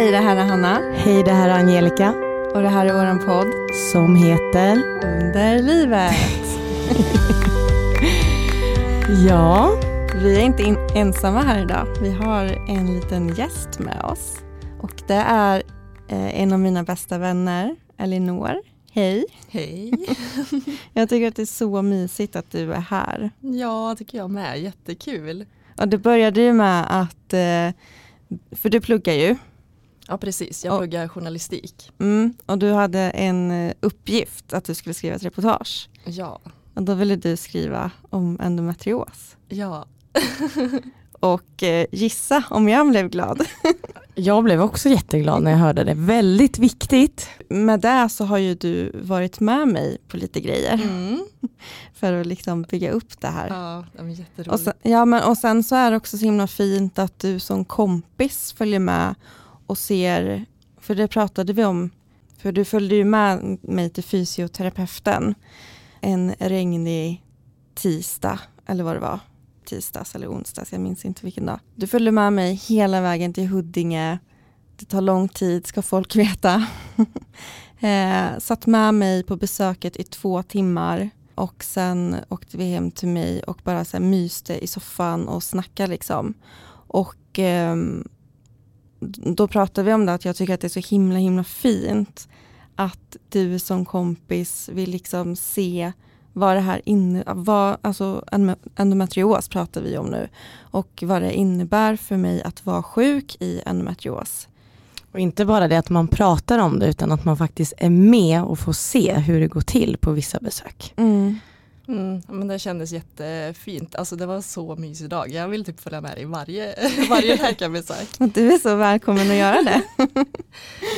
Hej, det här är Hanna Hej, det här är Angelica och det här är våran podd som heter Under livet. Ja, Vi är inte in- ensamma här idag. Vi har en liten gäst med oss och det är eh, en av mina bästa vänner, Elinor. Hej! Hej. Jag tycker att det är så mysigt att du är här. Ja, tycker jag med. Jättekul. Och det började ju med att, eh, för du pluggar ju, Ja, precis. Jag Och- pluggar journalistik. mm, och du hade en eh, uppgift att du skulle skriva ett reportage. Ja. Och då ville du skriva om endometrios. Ja. Och eh, gissa om jag blev glad. jag blev också jätteglad när jag hörde det. Väldigt viktigt. Med det så har ju du varit med mig på lite grejer Mm. för att liksom bygga upp det här. Ja, det var jätteroligt. Och sen, ja, men, och sen så är det också så himla fint att du som kompis följer med och ser, för det pratade vi om, för du följde ju med mig till fysioterapeuten en regnig tisdag, eller vad det var, tisdags eller onsdags, jag minns inte vilken dag. Du följde med mig hela vägen till Huddinge, det tar lång tid ska folk veta. eh, satt med mig på besöket i två timmar och sen åkte vi hem till mig och bara så här myste i soffan och snackade liksom. Och eh, då pratade vi om det att jag tycker att det är så himla himla fint att du som kompis vill liksom se vad det här inne, vad, alltså en- endometrios pratar vi om nu och vad det innebär för mig att vara sjuk i endometrios. Och inte bara det att man pratar om det utan att man faktiskt är med och får se hur det går till på vissa besök. Mm, ja, men det kändes jättefint. Alltså det var så mysig dag. Jag vill typ följa med dig varje, varje läkarbesök. Du är så välkommen att göra det.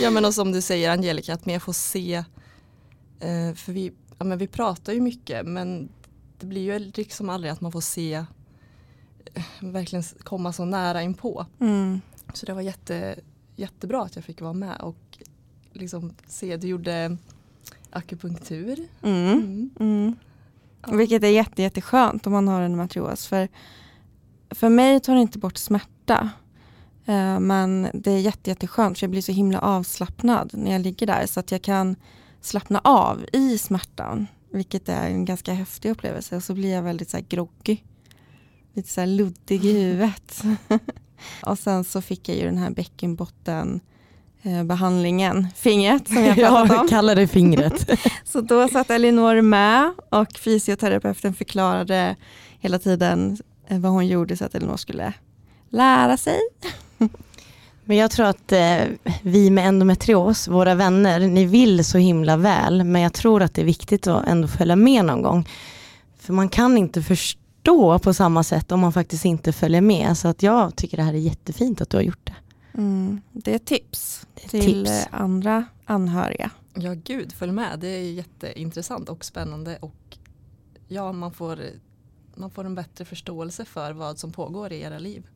Ja men och som du säger Angelica, att mer få se. Eh, för vi, ja, men vi pratar ju mycket men det blir ju liksom aldrig att man får se eh, verkligen komma så nära inpå. Mm. Så det var jätte, jättebra att jag fick vara med och liksom se, du gjorde akupunktur. Mm. Mm. Vilket är jätte, jätteskönt om man har en matrios. För, för mig tar det inte bort smärta. Eh, men det är jätte, jätteskönt för jag blir så himla avslappnad när jag ligger där. Så att jag kan slappna av i smärtan. Vilket är en ganska häftig upplevelse. Och så blir jag väldigt så här groggy. Lite så här luddig i huvudet. och sen så fick jag ju den här bäckenbotten behandlingen, fingret som jag pratat om. Jag kallar det fingret. Så då satt Elinor med och fysioterapeuten förklarade hela tiden eh, vad hon gjorde så att Elinor skulle lära sig. Men jag tror att eh, vi med endometrios, våra vänner, ni vill så himla väl men jag tror att det är viktigt att ändå följa med någon gång. För man kan inte förstå på samma sätt om man faktiskt inte följer med. Så att jag tycker det här är jättefint att du har gjort det. Mm, det är tips Det är till tips. eh, andra anhöriga. Ja gud, följ med. Det är jätteintressant och spännande och ja, man får, man får en bättre förståelse för vad som pågår i era liv.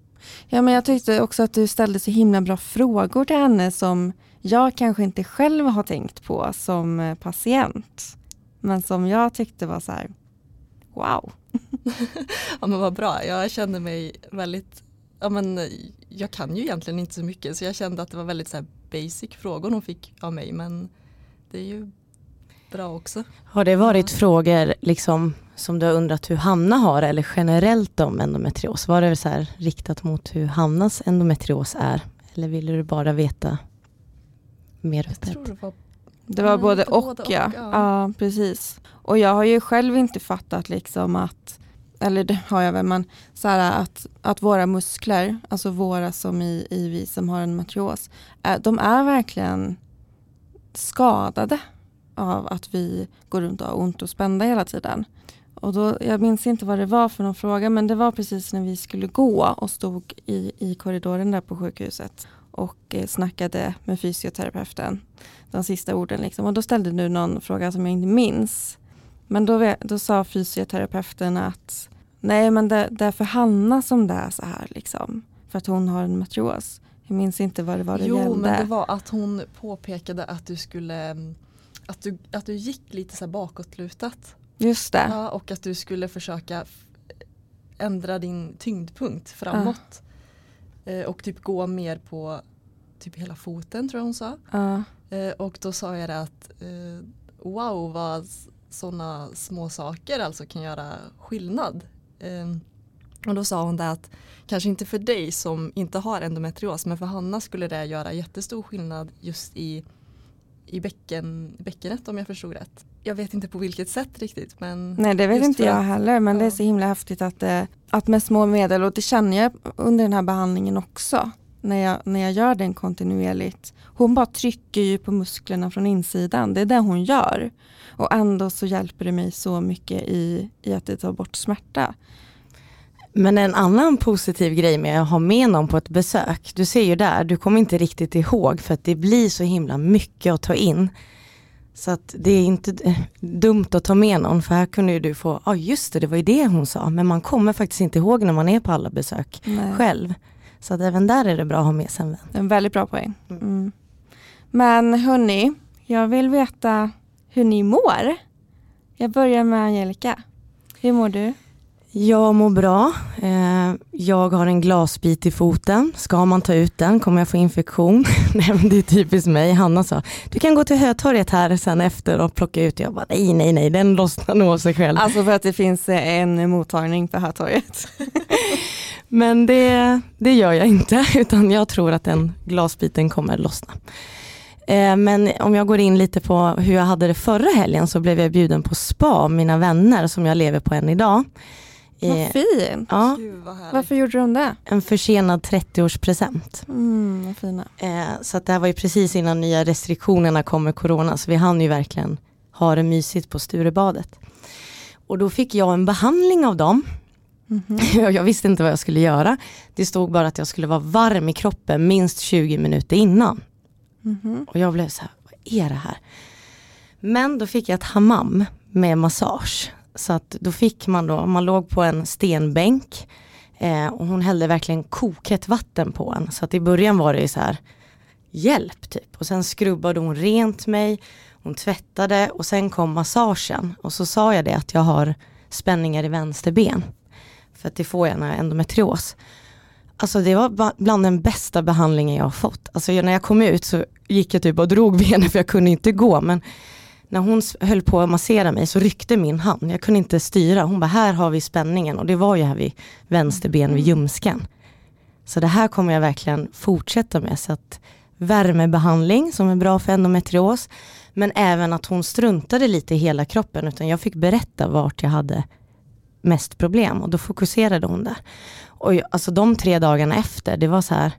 Ja, men jag tyckte också att du ställde så himla bra frågor till henne som jag kanske inte själv har tänkt på som eh, patient. Men som jag tyckte var så här, wow. Ja men vad bra, jag kände mig väldigt, ja men jag kan ju egentligen inte så mycket så jag kände att det var väldigt så här basic frågor hon fick av mig men det är ju bra också. Har det varit frågor liksom, som du har undrat hur Hanna har eller generellt om endometrios? Var det så här riktat mot hur Hannas endometrios är? Eller ville du bara veta mer Jag öppet? tror det var Det var Ja, både och, både och, ja. ja. ja. precis. Och jag har ju själv inte fattat liksom att, eller det har jag väl, men så här att, att våra muskler, alltså våra som i, i vi som har en matrios, eh, de är verkligen skadade av att vi går runt och har ont och spända hela tiden. Och då, jag minns inte vad det var för någon fråga men det var precis när vi skulle gå och stod i, i korridoren där på sjukhuset och eh, snackade med fysioterapeuten de sista orden. Liksom. Och då ställde du någon fråga som jag inte minns. Men då, då sa fysioterapeuten att nej men det, det är för Hanna som det är så här. Liksom, för att hon har en matrios. Jag minns inte vad det var det Jo gällde. men det var att hon påpekade att du skulle att du, att du gick lite så här bakåtlutat. Just det. Ja, och att du skulle försöka ändra din tyngdpunkt framåt. Eh, och typ gå mer på typ hela foten tror jag hon sa. Eh, och då sa jag det att eh, wow vad sådana små saker alltså kan göra skillnad. Eh, och då sa hon det att kanske inte för dig som inte har endometrios men för Hanna skulle det göra jättestor skillnad just i, i bäcken, bäckenet om jag förstod rätt. Jag vet inte på vilket sätt riktigt men Nej det vet inte jag att- heller men det är ja. så himla häftigt att, eh, att med små medel och det känner jag under den här behandlingen också när jag, när jag gör den kontinuerligt. Hon bara trycker ju på musklerna från insidan, det är det hon gör. Och ändå så hjälper det mig så mycket i, i att det tar bort smärta. Men en annan positiv grej med att ha med någon på ett besök, du ser ju där, du kommer inte riktigt ihåg för att det blir så himla mycket att ta in. Så att det är inte dumt att ta med någon för här kunde ju du få, ja just det, det var ju det hon sa, men man kommer faktiskt inte ihåg när man är på alla besök Nej. själv. Så att även där är det bra att ha med sig en vän. En väldigt bra poäng. Mm. Mm. Men hörni, jag vill veta hur ni mår. Jag börjar med Angelica. Hur mår du? Jag mår bra. Eh, jag har en glasbit i foten. Ska man ta ut den kommer jag få infektion. nej, det är typiskt mig. Hanna sa, du kan gå till Hötorget här sen efter och plocka ut. Jag bara, nej, nej, nej, den lossnar nog av sig själv. Alltså för att det finns eh, en mottagning på Hötorget. Men det, det gör jag inte, utan jag tror att den glasbiten kommer lossna. Eh, Men om jag går in lite på hur jag hade det förra helgen så blev jag bjuden på spa av mina vänner som jag lever på än idag. Vad Eh, fint. Ja, Gud vad. Varför gjorde de det? en försenad 30-årspresent. Mm, fina. Eh, så att det här var ju precis innan nya restriktionerna kom med corona så vi hann ju verkligen ha det mysigt på Sturebadet. Och då fick jag en behandling av dem. Mhm. jag visste inte vad jag skulle göra. Det stod bara att jag skulle vara varm i kroppen minst 20 minuter innan. Mhm. Och jag blev så här, vad är det här? Men då fick jag ett hammam med massage. Så att då fick man då, man låg på en stenbänk eh, och hon hällde verkligen kokhett vatten på en. Så att i början var det ju så här, hjälp typ. Och sen skrubbade hon rent mig, hon tvättade och sen kom massagen. Och så sa jag det att jag har spänningar i vänster ben. För att det får jag när jag har endometrios. Alltså det var bland den bästa behandlingen jag har fått. Alltså när jag kom ut så gick jag typ och drog benen för jag kunde inte gå. Men när hon höll på att massera mig så ryckte min hand. Jag kunde inte styra. Hon bara, här har vi spänningen. Och det var ju här vid vänster ben vid ljumsken. Så det här kommer jag verkligen fortsätta med. Så att värmebehandling som är bra för endometrios. Men även att hon struntade lite i hela kroppen. Utan jag fick berätta vart jag hade mest problem. Och då fokuserade hon där. Och jag, alltså de tre dagarna efter, det var så här.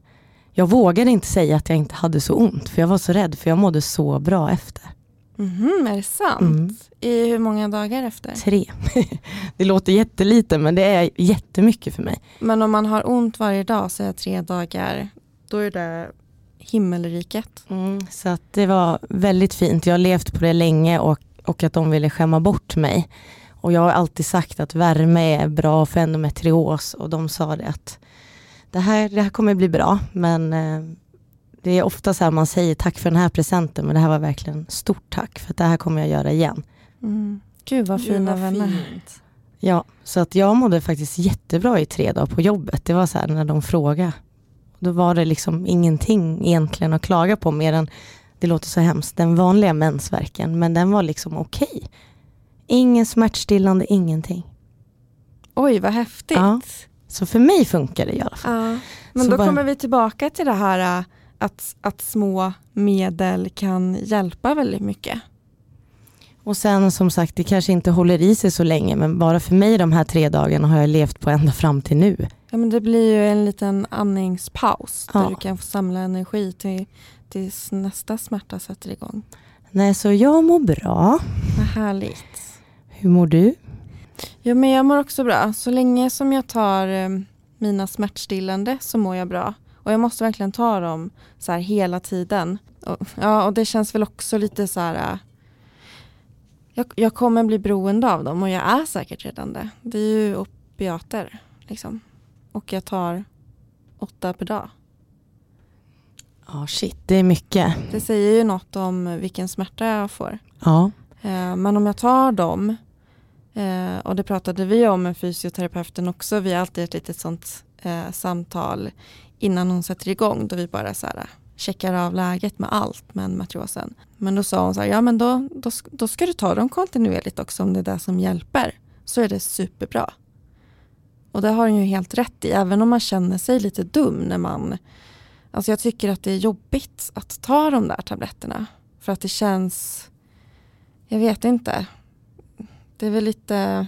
Jag vågade inte säga att jag inte hade så ont. För jag var så rädd. För jag mådde så bra efter. Mhm, är det sant? Mm. I hur många dagar efter? Tre. det låter jättelite men det är jättemycket för mig. Men om man har ont varje dag så är tre dagar, då är det himmelriket. Så att det var väldigt fint. Jag har levt på det länge och, och att de ville skämma bort mig. Och jag har alltid sagt att värme är bra för endometrios och de sa det att det här, det här kommer bli bra men eh, det är ofta så här man säger tack för den här presenten men det här var verkligen stort tack för att det här kommer jag göra igen. Mm. Gud vad Gud, fina vad vänner. fint. Ja, så att jag mådde faktiskt jättebra i tre dagar på jobbet. Det var så här när de frågade. Då var det liksom ingenting egentligen att klaga på mer än, det låter så hemskt, den vanliga mensvärken. Men den var liksom okej. Ingen smärtstillande, ingenting. Oj vad häftigt. Ja. Så för mig funkar det i alla fall. Ja. Men Så då bara- kommer vi tillbaka till det här äh, att, att små medel kan hjälpa väldigt mycket. Och sen som sagt, det kanske inte håller i sig så länge. Men bara för mig de här tre dagarna har jag levt på ända fram till nu. Ja, men det blir ju en liten andningspaus Ja. där du kan få samla energi till, tills nästa smärta sätter igång. Nej, så jag mår bra. Vad härligt. Hur mår du? Ja, men jag mår också bra. Så länge som jag tar eh, mina smärtstillande så mår jag bra. Och jag måste verkligen ta dem så här hela tiden. Och, ja, och det känns väl också lite så här... eh, Jag, jag kommer bli beroende av dem och jag är säkert redan det. Det är ju opiater. Liksom. Och jag tar åtta per dag. Ja, shit, det är mycket. Det säger ju något om vilken smärta jag får. Ja. Eh, Men om jag tar dem, eh, och det pratade vi om med fysioterapeuten också, vi har alltid ett litet sånt eh, samtal innan hon sätter igång, då vi bara så här, äh, checkar av läget med allt med matrosen. Men då sa hon så här, ja men då, då, då ska du ta dem kontinuerligt också om det är det som hjälper. Så är det superbra. Och det har hon ju helt rätt i, även om man känner sig lite dum när man... Alltså jag tycker att det är jobbigt att ta de där tabletterna. För att det känns... Jag vet inte. Det är väl lite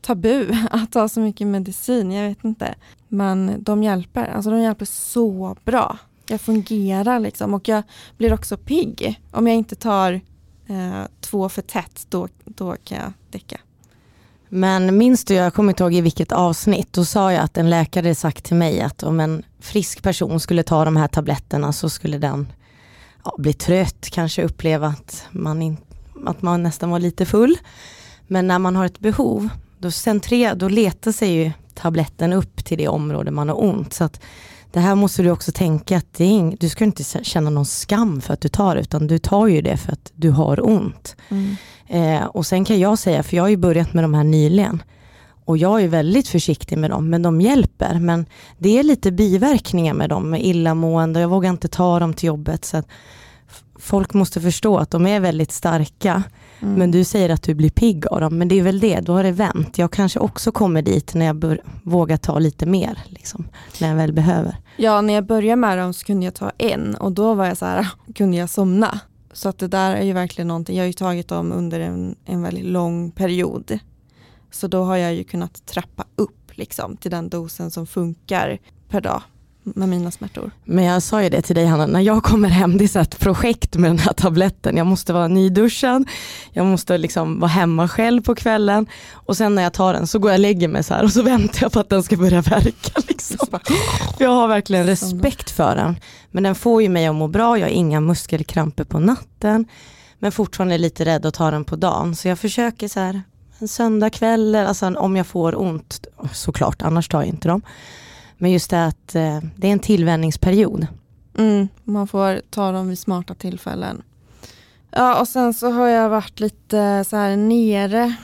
tabu att ta så mycket medicin, jag vet inte. Men de hjälper, alltså de hjälper så bra. Jag fungerar liksom och jag blir också pigg. Om jag inte tar eh, två för tätt, då, då kan jag däcka. Men minns du, jag kommer inte ihåg i vilket avsnitt, då sa jag att en läkare sagt till mig att om en frisk person skulle ta de här tabletterna så skulle den ja, bli trött, kanske uppleva att man, in, att man nästan var lite full. Men när man har ett behov, då, centrer, då letar sig ju tabletten upp till det område man har ont. Så att det här måste du också tänka att är, du ska inte känna någon skam för att du tar det, utan du tar ju det för att du har ont. Mm. Eh, och sen kan jag säga, för jag har ju börjat med de här nyligen, och jag är väldigt försiktig med dem, men de hjälper. Men det är lite biverkningar med dem, med illamående, jag vågar inte ta dem till jobbet. Så folk måste förstå att de är väldigt starka. Mm. Men du säger att du blir pigg av dem, men det är väl det, då har det vänt. Jag kanske också kommer dit när jag vågar ta lite mer, liksom, när jag väl behöver. Ja, när jag började med dem så kunde jag ta en och då var jag så här, kunde jag somna. Så att det där är ju verkligen någonting, jag har ju tagit dem under en, en väldigt lång period. Så då har jag ju kunnat trappa upp liksom, till den dosen som funkar per dag med mina smärtor. Men jag sa ju det till dig Hanna, när jag kommer hem, det är så ett projekt med den här tabletten. Jag måste vara nyduschad, jag måste liksom vara hemma själv på kvällen och sen när jag tar den så går jag och lägger mig så här och så väntar jag på att den ska börja verka. Liksom. Jag har verkligen respekt för den. Men den får ju mig att må bra, jag har inga muskelkramper på natten men fortfarande lite rädd att ta den på dagen. Så jag försöker så här en söndagkväll, alltså om jag får ont såklart, annars tar jag inte dem. Men just det att eh, det är en tillvänjningsperiod. Mm, man får ta dem vid smarta tillfällen. Ja, och sen så har jag varit lite så här nere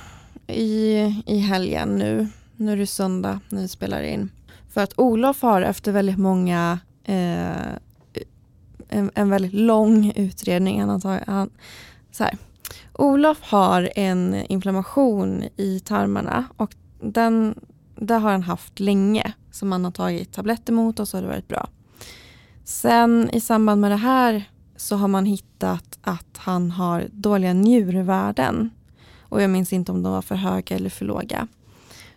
i, i helgen nu. Nu är det söndag när vi spelar in. För att Olof har efter väldigt många, eh, en, en, väldigt lång utredning, han har tagit, han, så här. Olof har en inflammation i tarmarna och den, det har han haft länge som han har tagit tabletter mot och så har det varit bra. Sen i samband med det här så har man hittat att han har dåliga njurvärden. Och jag minns inte om de var för höga eller för låga.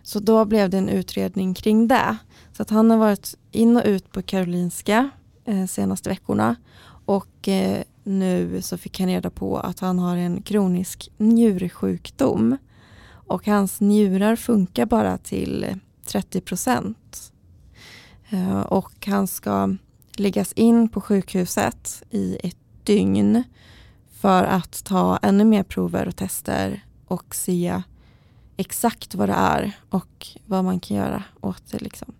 Så då blev det en utredning kring det. Så att han har varit in och ut på Karolinska eh, senaste veckorna. Och eh, nu så fick han reda på att han har en kronisk njursjukdom. Och hans njurar funkar bara till 30 procent. Eh, och han ska läggas in på sjukhuset i ett dygn för att ta ännu mer prover och tester och se exakt vad det är och vad man kan göra åt det. Liksom.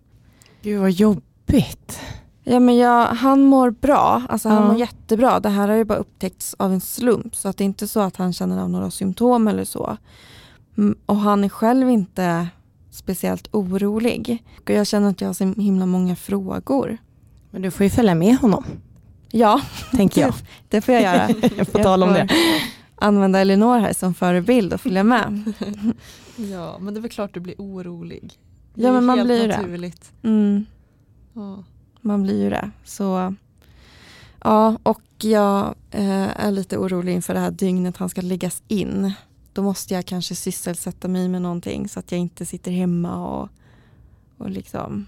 Gud vad jobbigt. Ja, men jag, han mår bra, alltså han ja. mår jättebra. Det här har ju bara upptäckts av en slump så att det är inte så att han känner av några symptom eller så. Och han är själv inte speciellt orolig. Och jag känner att jag har så himla många frågor. Men du får ju följa med honom. Ja, tänker jag. det får jag göra. på tal om det. använda Elinor här som förebild och följa med. ja, men det är väl klart du blir orolig. Det ja, men man blir naturligt. det. Mm. Ja. Man blir ju det. Så, ja, och jag eh, är lite orolig inför det här dygnet han ska läggas in då måste jag kanske sysselsätta mig med någonting så att jag inte sitter hemma och, och liksom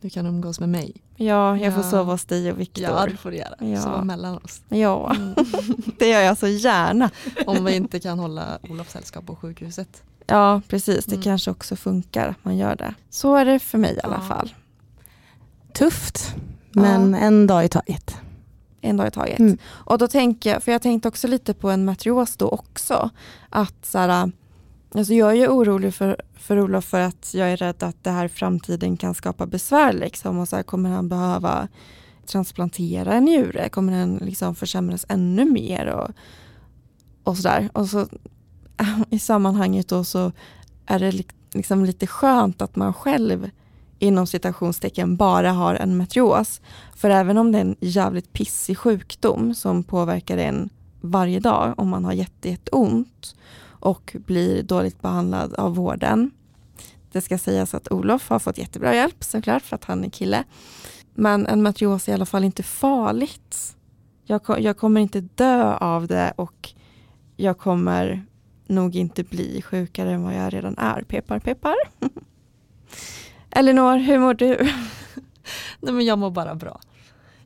du kan umgås med mig. Ja, jag får sova hos dig och Viktor. Ja, det får du göra. Ja. Sova mellan oss. Ja, mm. det gör jag så gärna. Om vi inte kan hålla Olof sällskap på sjukhuset. Ja, precis. Det mm. kanske också funkar att man gör det. Så är det för mig i alla fall. Tufft, men ja. en dag i taget en dag i taget. Mm. Och då tänker jag, för jag tänkte också lite på en matrios då också, att så här, alltså jag är ju orolig för, för Olof för att jag är rädd att det här framtiden kan skapa besvär liksom och så här, kommer han behöva transplantera en njure? Kommer den liksom försämras ännu mer? Och, och sådär. Och så i sammanhanget då så är det liksom lite skönt att man själv inom citationstecken bara har en metrios. För även om det är en jävligt pissig sjukdom som påverkar en varje dag om man har jätteont och blir dåligt behandlad av vården. Det ska sägas att Olof har fått jättebra hjälp såklart för att han är kille. Men en matrios är i alla fall inte farligt. Jag, jag kommer inte dö av det och jag kommer nog inte bli sjukare än vad jag redan är. Peppar peppar. Elinor, hur mår du? Nej, men jag mår bara bra.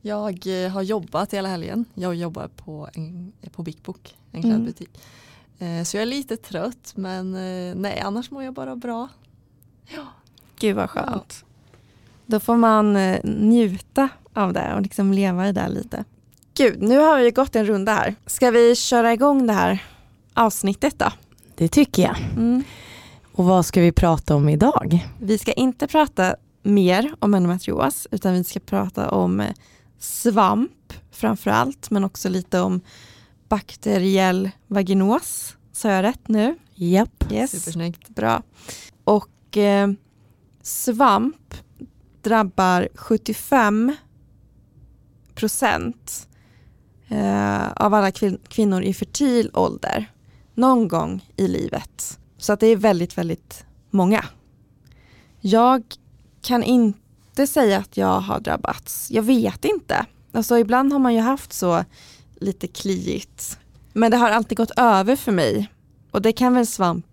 Jag eh, har jobbat hela helgen. Jag jobbar på, en, på Big Book, en mm. klädbutik. Mm. Så jag är lite trött men eh, nej annars mår jag bara bra. Ja. Gud vad skönt. Ja. Då får man njuta av det och liksom leva i det lite. Gud, nu har vi gått en runda här. Ska vi köra igång det här avsnittet då? Det tycker jag. Mm. Och vad ska vi prata om idag? Vi ska inte prata mer om endometrios utan vi ska prata om eh, svamp framför allt men också lite om bakteriell vaginos. Sa jag rätt nu? Japp. Yes. Supersnyggt. Bra. Och eh, svamp drabbar 75 procent eh, av alla kvin kvinnor i fertil ålder någon gång i livet. Så att det är väldigt, väldigt många. Jag kan inte säga att jag har drabbats. Jag vet inte. Alltså ibland har man ju haft så lite kliigt. Men det har alltid gått över för mig. Och det kan väl svamp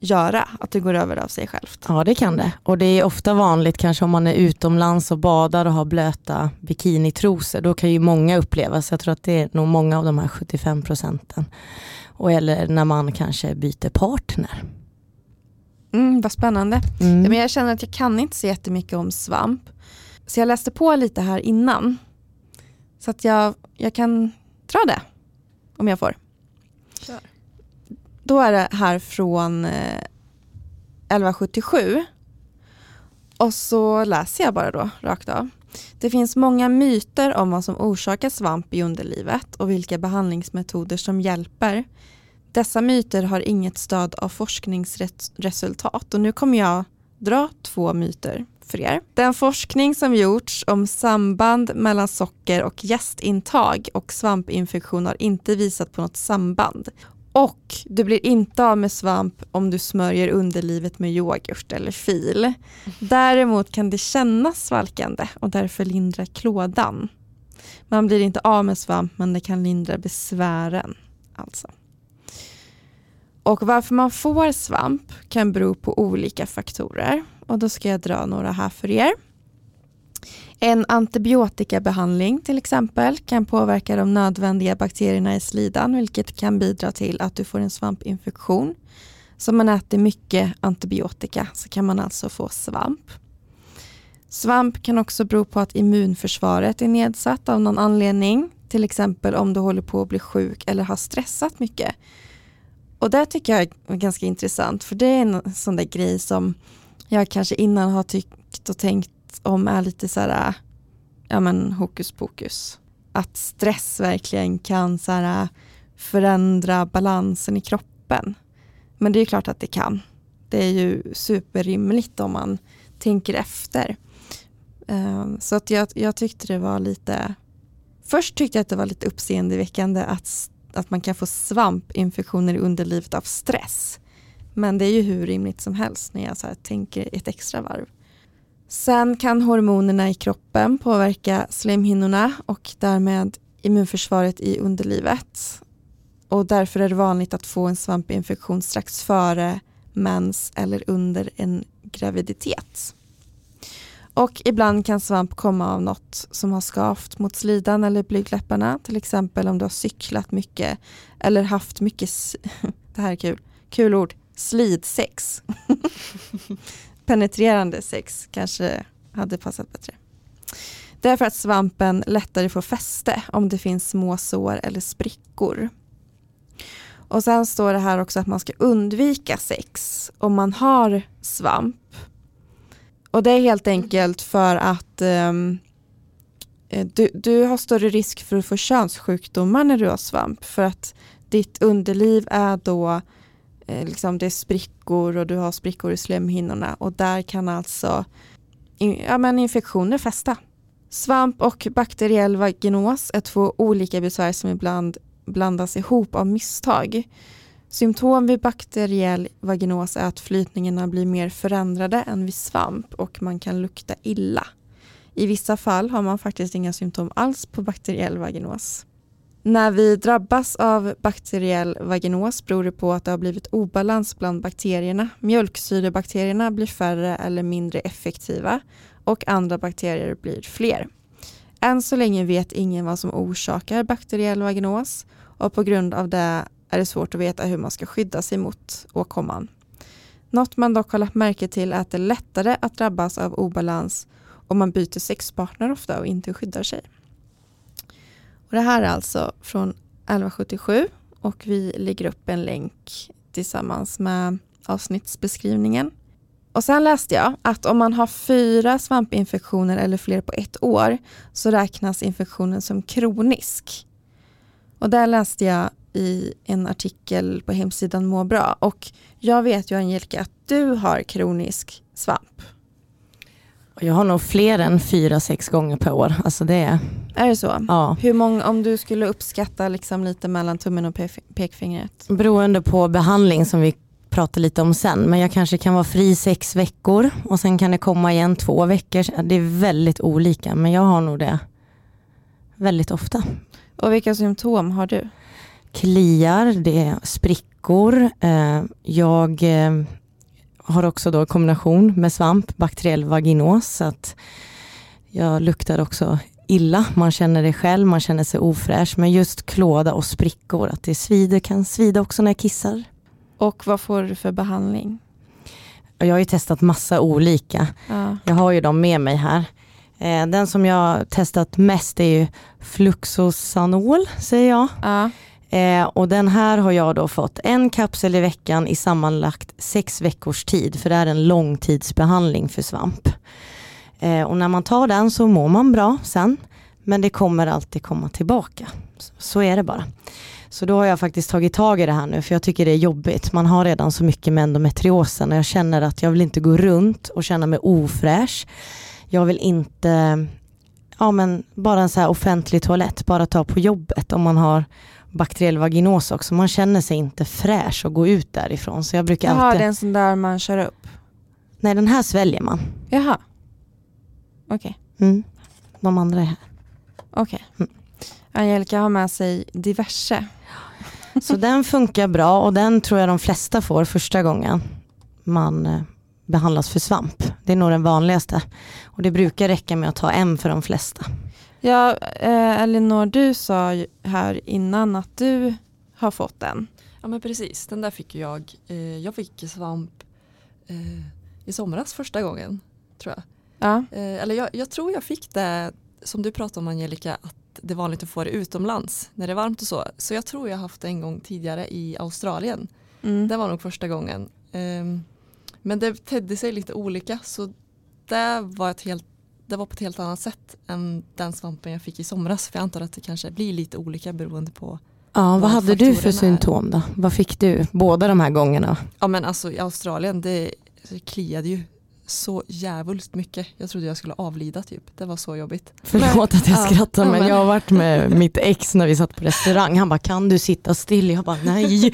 göra, att det går över av sig självt. Ja det kan det. Och det är ofta vanligt kanske om man är utomlands och badar och har blöta bikinitrosor. Då kan ju många uppleva, så jag tror att det är nog många av de här 75 procenten. Och eller när man kanske byter partner. Mm, vad spännande. Mm. men jag känner att jag kan inte så jättemycket om svamp. Så jag läste på lite här innan. Så att jag, jag kan dra det om jag får. Kör. Då är det här från eh, 1177. Och så läser jag bara då rakt av. Det finns många myter om vad som orsakar svamp i underlivet och vilka behandlingsmetoder som hjälper. Dessa myter har inget stöd av forskningsresultat och nu kommer jag dra två myter för er. Den forskning som gjorts om samband mellan socker och gästintag och svampinfektion har inte visat på något samband. Och du blir inte av med svamp om du smörjer underlivet med yoghurt eller fil. Däremot kan det kännas svalkande och därför lindra klådan. Man blir inte av med svamp men det kan lindra besvären. Alltså. Och varför man får svamp kan bero på olika faktorer. Och då ska jag dra några här för er. En antibiotikabehandling till exempel kan påverka de nödvändiga bakterierna i slidan vilket kan bidra till att du får en svampinfektion. Så om man äter mycket antibiotika så kan man alltså få svamp. Svamp kan också bero på att immunförsvaret är nedsatt av någon anledning. Till exempel om du håller på att bli sjuk eller har stressat mycket. Och det tycker jag är ganska intressant för det är en sån där grej som jag kanske innan har tyckt och tänkt om är lite så här, äh, ja men hokus pokus. Att stress verkligen kan så här, äh, förändra balansen i kroppen. Men det är klart att det kan. Det är ju superrimligt om man tänker efter. Ehm, så att jag, jag tyckte det var lite, först tyckte jag att det var lite uppseendeväckande att, att man kan få svampinfektioner i underlivet av stress. Men det är ju hur rimligt som helst när jag så tänker ett extra varv. Sen kan hormonerna i kroppen påverka slemhinnorna och därmed immunförsvaret i underlivet. Och därför är det vanligt att få en svampinfektion strax före mens eller under en graviditet. Och ibland kan svamp komma av något som har skavt mot slidan eller blygdläpparna. Till exempel om du har cyklat mycket eller haft mycket, det här är kul, kul ord, slidsex. penetrerande sex kanske hade passat bättre. Därför att svampen lättare får fäste om det finns små sår eller sprickor. Och sen står det här också att man ska undvika sex om man har svamp. Och det är helt enkelt för att um, du, du har större risk för att få könssjukdomar när du har svamp. För att ditt underliv är då Eh, liksom det är sprickor och du har sprickor i slemhinnorna och där kan alltså in, ja, men infektioner fästa. Svamp och bakteriell vaginos är två olika besvär som ibland blandas ihop av misstag. Symptom vid bakteriell vaginos är att flytningarna blir mer förändrade än vid svamp och man kan lukta illa. I vissa fall har man faktiskt inga symptom alls på bakteriell vaginos. När vi drabbas av bakteriell vaginos beror det på att det har blivit obalans bland bakterierna. Mjölksyrebakterierna blir färre eller mindre effektiva och andra bakterier blir fler. Än så länge vet ingen vad som orsakar bakteriell vaginos och på grund av det är det svårt att veta hur man ska skydda sig mot åkomman. Något man dock har lagt märke till är att det är lättare att drabbas av obalans om man byter sexpartner ofta och inte skyddar sig. Och det här är alltså från 1177 och vi lägger upp en länk tillsammans med avsnittsbeskrivningen. Och sen läste jag att om man har fyra svampinfektioner eller fler på ett år så räknas infektionen som kronisk. Och där läste jag i en artikel på hemsidan Må bra och jag vet ju Angelica att du har kronisk svamp. Jag har nog fler än fyra, sex gånger per år. Alltså det är, Är det så? ja. Hur många, om du skulle uppskatta liksom lite mellan tummen och pe- pekfingret? Beroende på behandling som vi pratar lite om sen. Men jag kanske kan vara fri sex veckor och sen kan det komma igen två veckor. Det är väldigt olika men jag har nog det väldigt ofta. Och vilka symptom har du? Kliar, det är sprickor. Eh, jag eh, har också då kombination med svamp, bakteriell vaginos. Så att jag luktar också illa. Man känner det själv, man känner sig ofräsch. Men just klåda och sprickor, att det svider, kan svida också när jag kissar. Och vad får du för behandling? Jag har ju testat massa olika. Ja. Jag har ju dem med mig här. Eh, Den som jag har testat mest är ju Fluxosanol, säger jag. Ja. Eh, och den här har jag då fått en kapsel i veckan i sammanlagt sex veckors tid, för det är en långtidsbehandling för svamp. Eh, och när man tar den så mår man bra sen, men det kommer alltid komma tillbaka. Så, så är det bara. Så då har jag faktiskt tagit tag i det här nu, för jag tycker det är jobbigt. Man har redan så mycket med endometriosen och jag känner att jag vill inte gå runt och känna mig ofräsch. Jag vill inte, ja men bara en så här offentlig toalett, bara ta på jobbet om man har bakteriell vaginos också. Man känner sig inte fräsch och gå ut därifrån. Så jag brukar Jaha, alltid... det är en sån där man kör upp. Nej den här sväljer man. Jaha. Okej. Mm. De andra är här. okej. Mm. Angelica har med sig diverse. Så den funkar bra och den tror jag de flesta får första gången man eh, behandlas för svamp. Det är nog den vanligaste. Och det brukar räcka med att ta en för de flesta. Ja, eh, Elinor, du sa här innan att du har fått den. Ja men precis, den där fick jag. Eh, jag fick svamp eh, i somras första gången tror jag. Ja. Eh, eller jag, jag tror jag fick det som du pratade om Angelica att det är vanligt att få det utomlands när det är varmt och så. Så jag tror jag haft det en gång tidigare i Australien. Mm. Det var nog första gången. Ehm, men det tedde sig lite olika så det var, ett helt, det var på ett helt annat sätt än den svampen jag fick i somras. För jag antar att det kanske blir lite olika beroende på. Ja, vad hade du för symptom då? Vad fick du båda de här gångarna? Ja men alltså i Australien det kliade ju så jävulst mycket. Jag trodde jag skulle avlida typ. Det var så jobbigt. Förlåt att jag ja, skrattar ja, men men- jag har varit med mitt ex när vi satt på restaurang. Han bara kan du sitta still? Jag bara nej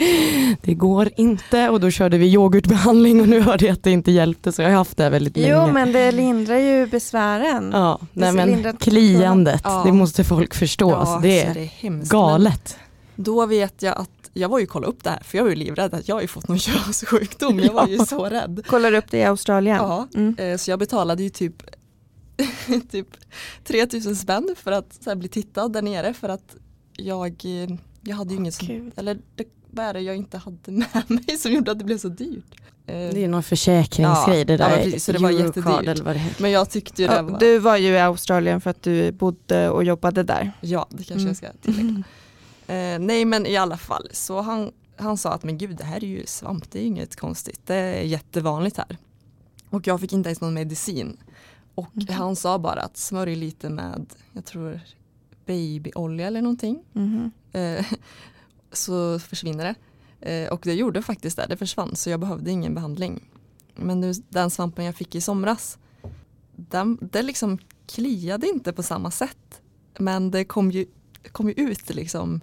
det går inte och då körde vi yoghurtbehandling och nu hörde jag att det inte hjälpte så jag har haft det väldigt länge. Jo, men det lindrar ju besvären. Ja, nej Det men lindrar- kliandet, Ja. det måste folk förstå. Ja, alltså, det så är det är hemskt. galet. Men då vet jag att jag var ju kolla upp det här för jag var ju livrädd att jag har ju fått någon könssjukdom. Jag var ju Ja. så rädd. Kollar upp det i Australien. Ja, Mm. eh, så jag betalade ju typ, typ 3000 spänn för att här, bli tittad där nere för att jag, eh, jag hade ju inget som, eller det, vad är det jag inte hade med mig som gjorde att det blev så dyrt. Eh, Det är någon försäkringsgrej Ja, det ja, där. men precis, så det var jättedyrt. eller vad det heter. Men jag tyckte ju det Ja, var, du var ju i Australien för att du bodde och jobbade där. ja det kanske Mm. jag ska tillägga. Eh, nej men i alla fall, så han, han sa att men gud det här är ju svamp, det är inget konstigt, det är jättevanligt här. Och jag fick inte ens någon medicin. Och han sa bara att smörj lite med, jag tror babyolja eller någonting. Mhm. Eh, så försvinner det. Eh, och det gjorde faktiskt det, det försvann så jag behövde ingen behandling. Men nu, den svampen jag fick i somras, den, det liksom kliade inte på samma sätt. Men det kom ju, kom ju ut liksom,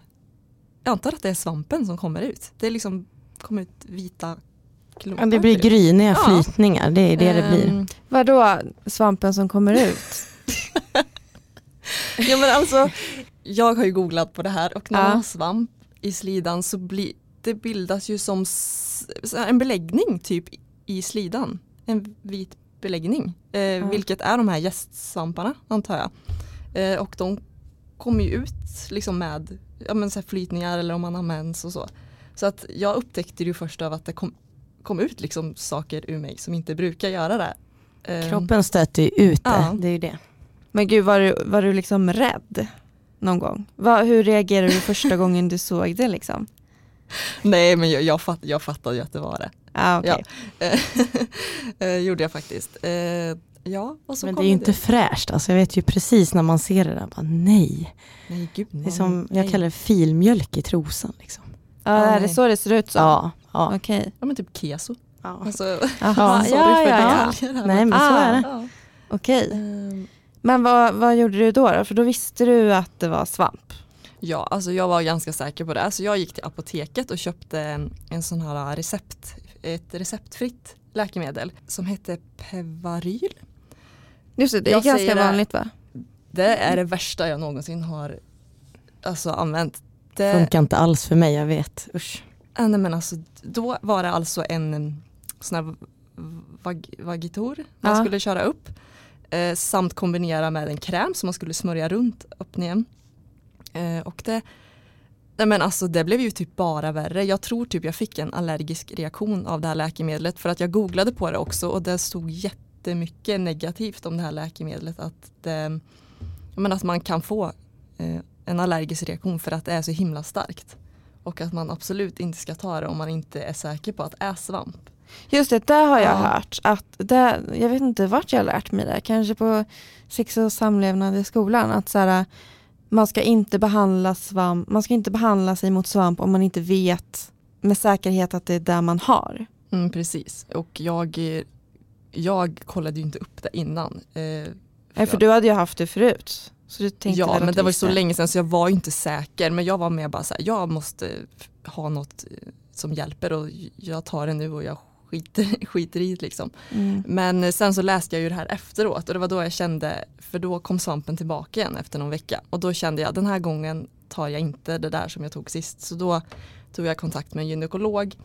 jag antar att det är svampen som kommer ut. Det liksom kom ut vita klumpar. Ja, det blir gryniga Ja. flytningar, det är det det blir. Ehm, Vadå svampen som kommer ut? Ja men alltså, jag har ju googlat på det här och när Ja. man har svamp i slidan så blir det bildas ju som en beläggning typ i slidan. En vit beläggning. Eh, Vilket är de här gästsvamparna antar jag. Eh, och de kommer ju ut liksom med ja, men så här flytningar eller om man har mens och så. Så att jag upptäckte ju först av att det kom, kom ut liksom saker ur mig som inte brukar göra det. Eh, Kroppen stöter ju ut det, Ja. det är ju det. Men gud var du, var du liksom rädd någon gång? Va, hur reagerade du första gången du såg det liksom? Nej men jag, jag, fatt, jag fattade ju att det var det. Ah, okay. Eh, gjorde jag faktiskt. Eh, ja, och så Men det är ju inte fräscht, alltså jag vet ju precis när man ser det där, bara nej. Nej, gud, Det är som, nej. jag kallar det filmjölk i trosan. Liksom. Ja, Ah, är det så det ser ut som? Ja, ja. Okej. Ja men typ keso. ja. Alltså, ja, ja, Nej men så Ah. är det. Ja. Okej. Ehm, Men vad, vad gjorde du då, då? För då visste du att det var svamp. Ja, alltså jag var ganska säker på det. Så jag gick till apoteket och köpte en, en sån här recept, ett receptfritt läkemedel som hette Pevaryl. Just det, det är Jag ganska säger det. vanligt va? Det är det värsta jag någonsin har alltså, använt. Det, Funkar inte alls för mig, jag vet. Usch. Äh, nej, men alltså, då var det alltså en em, sån här vag, vagitor man Ja. skulle köra upp. Eh, samt kombinera med en kräm som man skulle smörja runt öppningen. Eh, och det, nej, men alltså, det blev ju typ bara värre. Jag tror typ jag fick en allergisk reaktion av det här läkemedlet. För att jag googlade på det också och det stod jättemycket negativt om det här läkemedlet. Att, det, menar, att man kan få eh, en allergisk reaktion för att det är så himla starkt. Och att man absolut inte ska ta det om man inte är säker på att det är svamp. Just det, där har jag Ja. hört. Att det, jag vet inte vart jag har lärt mig det. Kanske på sex och samlevnad i skolan. Att så här, man, ska inte behandla svamp, man ska inte behandla sig mot svamp om man inte vet med säkerhet att det är där man har. Mm, precis, och jag, jag kollade ju inte upp det innan. Eh, Nej, för du hade ju haft det förut. Så du tänkte ja, men det var så länge sedan så jag var inte säker. Men jag var med bara så här, jag måste ha något eh, som hjälper och jag tar det nu och jag skiter, skiter i det liksom. Mm. Men sen så läste jag ju det här efteråt och det var då jag kände, för då kom svampen tillbaka igen efter någon vecka. Och då kände jag, den här gången tar jag inte det där som jag tog sist. Så då tog jag kontakt med en gynekolog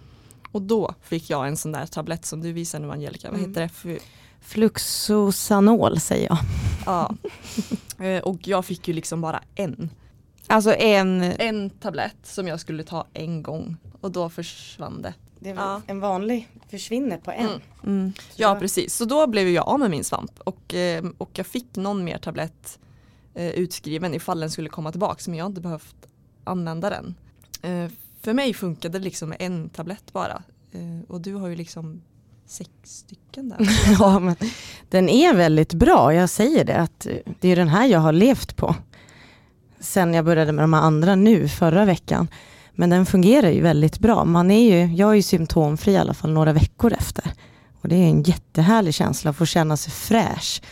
och då fick jag en sån där tablett som du visar nu Angelica, vad Mm. heter det? Fluxosanol säger jag. ja. Eh, och jag fick ju liksom bara en, Alltså en, en tablett som jag skulle ta en gång och då försvann det. Det Ja. en vanlig, försvinner på en. Mm. mm. Ja precis, så då blev jag av med min svamp och, eh, och jag fick någon mer tablett eh, utskriven ifall den skulle komma tillbaka men jag har inte behövt använda den. För mig funkade det liksom med en tablett bara eh, och du har ju liksom sex stycken där. Ja, men den är väldigt bra, jag säger det. att Det är den här jag har levt på. Sen jag började med de här andra nu förra veckan. Men den fungerar ju väldigt bra. Man är ju, jag är ju symptomfri i alla fall några veckor efter. Och det är en jättehärlig känsla att få känna sig fräsch.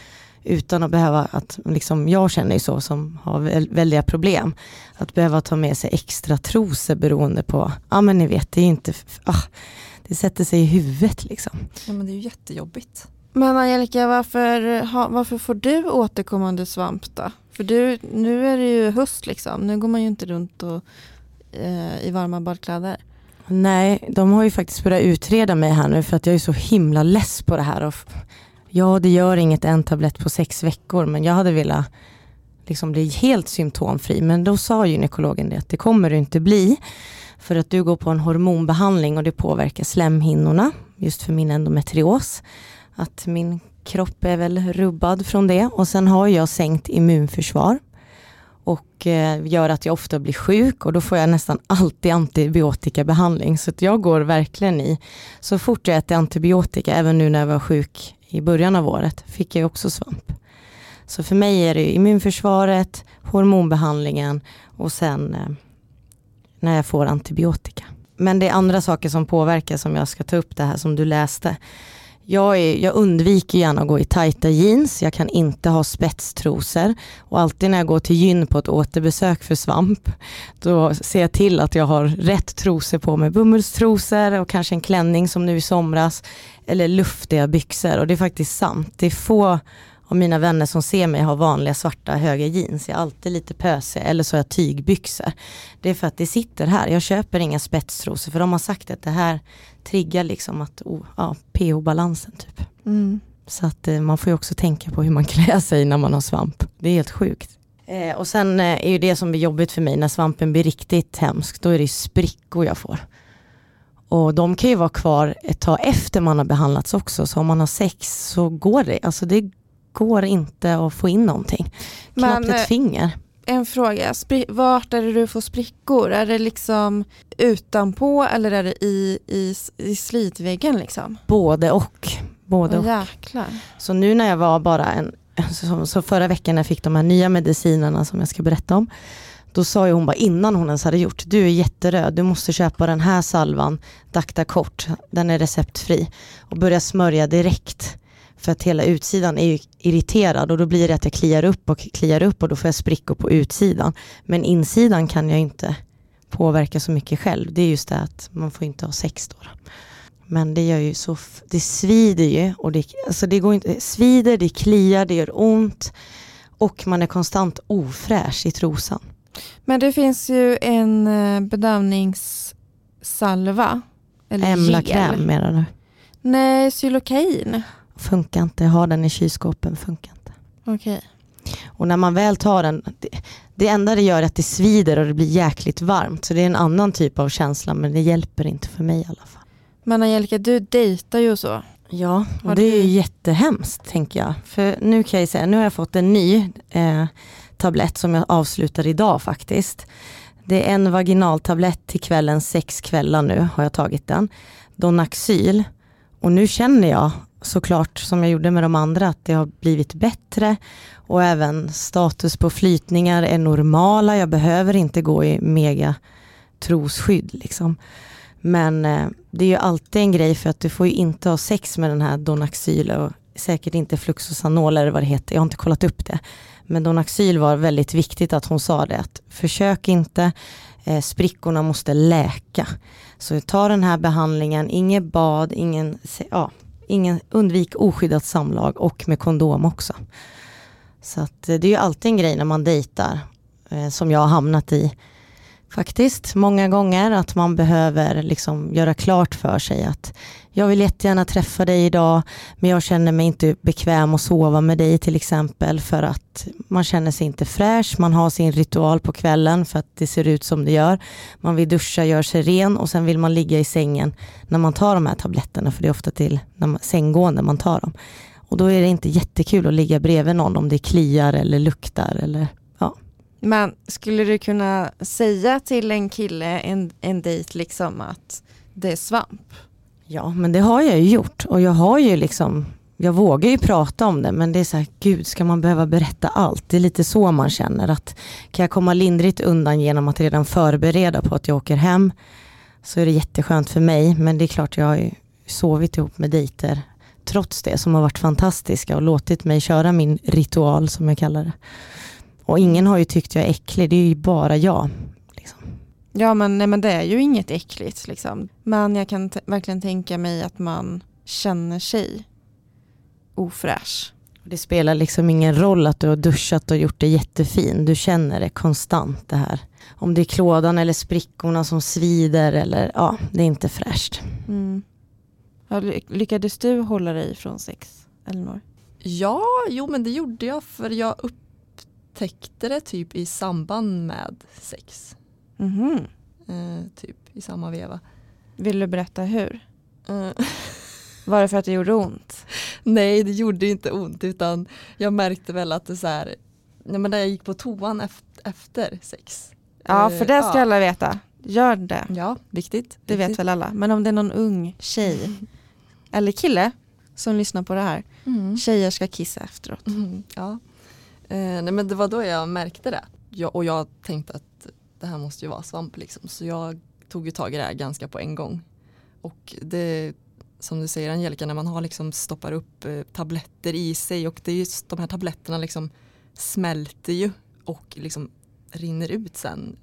Utan att behöva, att, liksom, jag känner ju så som har väl- väldiga problem. Att behöva ta med sig extra trosor beroende på, ja men ni vet, det är inte, ah, det sätter sig i huvudet liksom. ja men det är ju jättejobbigt. Men Angelica, varför, varför får du återkommande svamp då? För du, nu är det ju höst liksom, nu går man ju inte runt och, eh, i varma badkläder. Nej, de har ju faktiskt börjat utreda mig här nu för att jag är så himla less på det här. Och ja, det gör inget en tablett på sex veckor, men jag hade velat liksom bli helt symptomfri. Men då sa gynekologen det att det kommer du inte bli. För att du går på en hormonbehandling och det påverkar slemhinnorna, just för min endometrios. Att min kropp är väl rubbad från det. Och sen har jag sänkt immunförsvar och eh, gör att jag ofta blir sjuk och då får jag nästan alltid antibiotikabehandling. Så att jag går verkligen i, så fort jag äter antibiotika, även nu när jag var sjuk i början av året, fick jag också svamp. Så för mig är det immunförsvaret, hormonbehandlingen och sen eh, när jag får antibiotika. Men det är andra saker som påverkar som jag ska ta upp det här som du läste. Jag, är, jag undviker gärna att gå i tajta jeans, jag kan inte ha spetstrosor. Och alltid när jag går till gyn på ett återbesök för svamp, då ser jag till att jag har rätt trosor på mig, bomullstrosor och kanske en klänning som nu i somras, eller luftiga byxor. Och det är faktiskt sant. Det är få av mina vänner som ser mig har vanliga svarta höga jeans. Jag är alltid lite pösig eller så har jag tygbyxor. Det är för att det sitter här. Jag köper inga spetstrosor för de har sagt att det här triggar liksom att, oh, ja, pH-balansen typ. Mm. Så att eh, man får ju också tänka på hur man klär sig när man har svamp. Det är helt sjukt. Eh, och sen eh, är ju det som blir jobbigt för mig när svampen blir riktigt hemsk, då är det sprickor jag får. Och de kan ju vara kvar ett tag efter man har behandlats också, så om man har sex så går det. Alltså det går inte att få in någonting. Knappt Men, ett eh, finger. En fråga, Spri- vart är det du får sprickor? Är det liksom utanpå eller är det i, i, i slitväggen liksom? Både och. Både Åh och. Så nu när jag var bara en, så, så förra veckan när jag fick de här nya medicinerna som jag ska berätta om, då sa ju hon bara innan hon ens hade gjort, du är jätteröd, du måste köpa den här salvan, Dacta kort, den är receptfri och börja smörja direkt. För att hela utsidan är ju irriterad och då blir det att jag kliar upp och kliar upp och då får jag sprickor på utsidan. Men insidan kan jag inte påverka så mycket själv. Det är just det att man får inte ha sex då. Men det gör ju så, det svider ju och det, alltså det går inte, svider, det kliar, det gör ont och man är konstant ofräsch i trosan. Men det finns ju en eh, bedövningssalva. Emla-kräm menar du? Nej, Xylocain. Funkar inte, ha den i kylskåpen, funkar inte. Okej. Och när man väl tar den, det, det enda det gör är att det svider och det blir jäkligt varmt. Så det är en annan typ av känsla men det hjälper inte för mig i alla fall. Men Angelica, du dejtar ju så. Ja, Har och det är ju jättehemskt tänker jag. För nu kan jag säga, nu har jag fått en ny eh, tablett som jag avslutar idag faktiskt. Det är en vaginaltablett till kvällen, sex kvällar nu har jag tagit den. Donaxyl. Och nu känner jag såklart som jag gjorde med de andra att det har blivit bättre och även status på flytningar är normala. Jag behöver inte gå i mega trosskydd liksom. Men eh, det är ju alltid en grej för att du får ju inte ha sex med den här Donaxyl och säkert inte Fluxosanol eller vad det heter. Jag har inte kollat upp det. Men Donaxyl var väldigt viktigt att hon sa det att försök inte, eh, sprickorna måste läka. Så ta den här behandlingen, inget bad, ingen, ja, ingen, undvik oskyddat samlag och med kondom också. Så att eh, det är ju alltid en grej när man dejtar eh, som jag har hamnat i faktiskt många gånger att man behöver liksom göra klart för sig att jag vill jättegärna träffa dig idag men jag känner mig inte bekväm att sova med dig till exempel för att man känner sig inte fräsch, man har sin ritual på kvällen för att det ser ut som det gör. Man vill duscha, gör sig ren och sen vill man ligga i sängen när man tar de här tabletterna för det är ofta till när man, sänggående man tar dem. Och då är det inte jättekul att ligga bredvid någon om det kliar eller luktar eller Men skulle du kunna säga till en kille, en, en dejt liksom att det är svamp? Ja, men det har jag ju gjort och jag har ju liksom, jag vågar ju prata om det men det är så här, gud ska man behöva berätta allt? Det är lite så man känner att kan jag komma lindrigt undan genom att redan förbereda på att jag åker hem så är det jätteskönt för mig men det är klart jag har ju sovit ihop med dejter trots det som har varit fantastiska och låtit mig köra min ritual som jag kallar det. Och ingen har ju tyckt jag är äcklig, det är ju bara jag. Ja men, nej, men det är ju inget äckligt liksom. Men jag kan verkligen tänka mig att man känner sig ofräsch. Det spelar liksom ingen roll att du har duschat och gjort det jättefin. Du känner det konstant det här. Om det är klådan eller sprickorna som svider eller ja, det är inte fräscht. Mm. Lyckades du hålla dig från sex, Elinor? Ja, jo men det gjorde jag för jag upptäckte det typ i samband med sex. Mhm. Eh, typ i samma veva. Vill du berätta hur? Eh, Var det för att det gjorde ont? nej, det gjorde inte ont utan jag märkte väl att det så här, nej, men när jag gick på toan efter, sex. Ja, Eh, för det ska ja. alla veta. Gör det. Ja, viktigt. Det vet viktigt. väl alla. Men om det är någon ung tjej eller kille som lyssnar på det här. Mm. Tjejer ska kissa efteråt. Mm, ja. Eh, nej, men det var då jag märkte det. Jag, och jag tänkte att det här måste ju vara svamp liksom. Så jag tog ju tag i det här ganska på en gång. Och det som du säger Angelica, när man har liksom stoppar upp eh, tabletter i sig och det är just de här tabletterna liksom smälter ju och liksom rinner ut sen